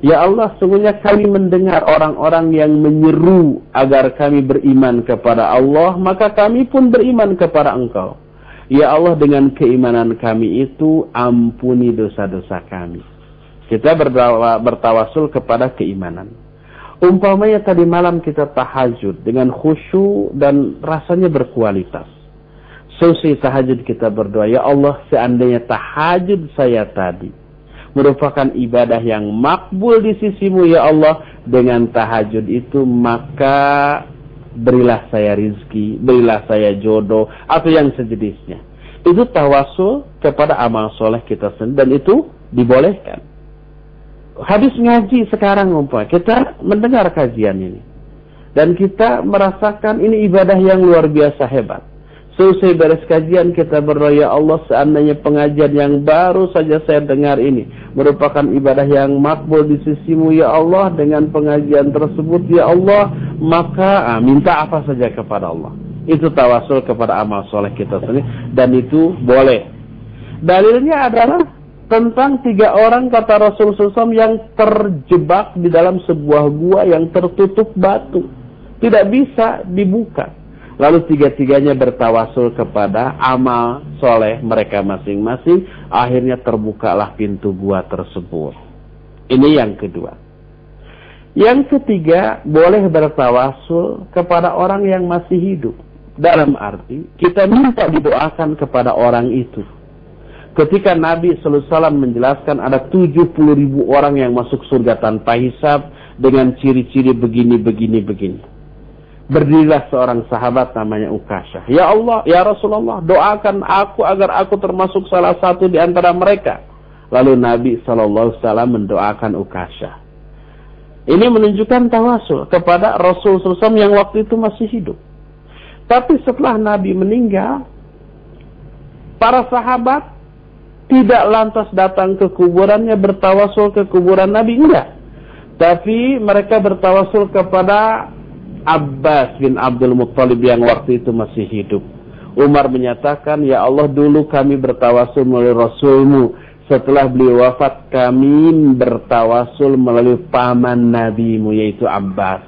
Ya Allah, sungguhnya kami mendengar orang-orang yang menyeru agar kami beriman kepada Allah, maka kami pun beriman kepada Engkau. Ya Allah, dengan keimanan kami itu ampuni dosa-dosa kami. Kita bertawasul kepada keimanan. Umpamanya tadi malam kita tahajud dengan khusyuk dan rasanya berkualitas. Selesai tahajud kita berdoa, Ya Allah seandainya tahajud saya tadi merupakan ibadah yang makbul di sisimu ya Allah dengan tahajud itu maka berilah saya rizki, berilah saya jodoh atau yang sejenisnya. Itu tawasul kepada amal soleh kita sendiri dan itu dibolehkan habis ngaji sekarang umpah kita mendengar kajian ini dan kita merasakan ini ibadah yang luar biasa hebat. Selesai beres kajian kita berdoa ya Allah seandainya pengajian yang baru saja saya dengar ini merupakan ibadah yang makbul di sisimu ya Allah dengan pengajian tersebut ya Allah maka ah, minta apa saja kepada Allah. Itu tawasul kepada amal soleh kita sendiri dan itu boleh Dalilnya adalah tentang tiga orang kata Rasul SAW yang terjebak di dalam sebuah gua yang tertutup batu. Tidak bisa dibuka. Lalu tiga-tiganya bertawasul kepada amal soleh mereka masing-masing. Akhirnya terbukalah pintu gua tersebut. Ini yang kedua. Yang ketiga, boleh bertawasul kepada orang yang masih hidup. Dalam arti, kita minta didoakan kepada orang itu Ketika Nabi SAW menjelaskan ada 70 ribu orang yang masuk surga tanpa hisab dengan ciri-ciri begini, begini, begini. Berdirilah seorang sahabat namanya Ukasha. Ya Allah, ya Rasulullah, doakan aku agar aku termasuk salah satu di antara mereka. Lalu Nabi SAW mendoakan Ukasha. Ini menunjukkan tawasul kepada Rasul SAW yang waktu itu masih hidup. Tapi setelah Nabi meninggal, para sahabat tidak lantas datang ke kuburannya bertawasul ke kuburan Nabi enggak. Tapi mereka bertawasul kepada Abbas bin Abdul Muttalib yang waktu itu masih hidup. Umar menyatakan ya Allah dulu kami bertawasul melalui Rasulmu. Setelah beliau wafat kami bertawasul melalui paman nabimu yaitu Abbas.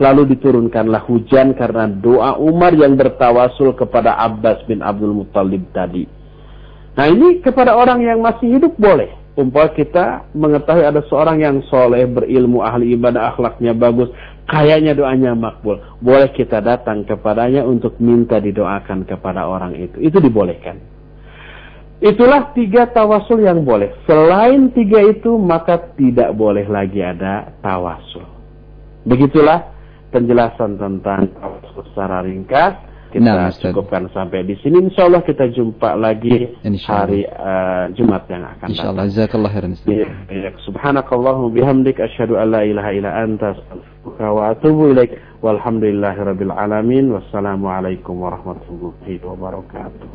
Lalu diturunkanlah hujan karena doa Umar yang bertawasul kepada Abbas bin Abdul Muttalib tadi Nah ini kepada orang yang masih hidup boleh. Umpah kita mengetahui ada seorang yang soleh, berilmu, ahli ibadah, akhlaknya bagus. Kayaknya doanya makbul. Boleh kita datang kepadanya untuk minta didoakan kepada orang itu. Itu dibolehkan. Itulah tiga tawasul yang boleh. Selain tiga itu, maka tidak boleh lagi ada tawasul. Begitulah penjelasan tentang tawasul secara ringkas kita nah, cukupkan sampai di sini. Insya Allah kita jumpa lagi hari uh, Jumat yang akan Insya Allah. Jazakallah khairan. Ya, ya. Subhanakallahumma bihamdik asyhadu an la ilaha illa anta astaghfiruka wa atubu ilaik. Walhamdulillahirabbil alamin. Wassalamualaikum warahmatullahi wabarakatuh.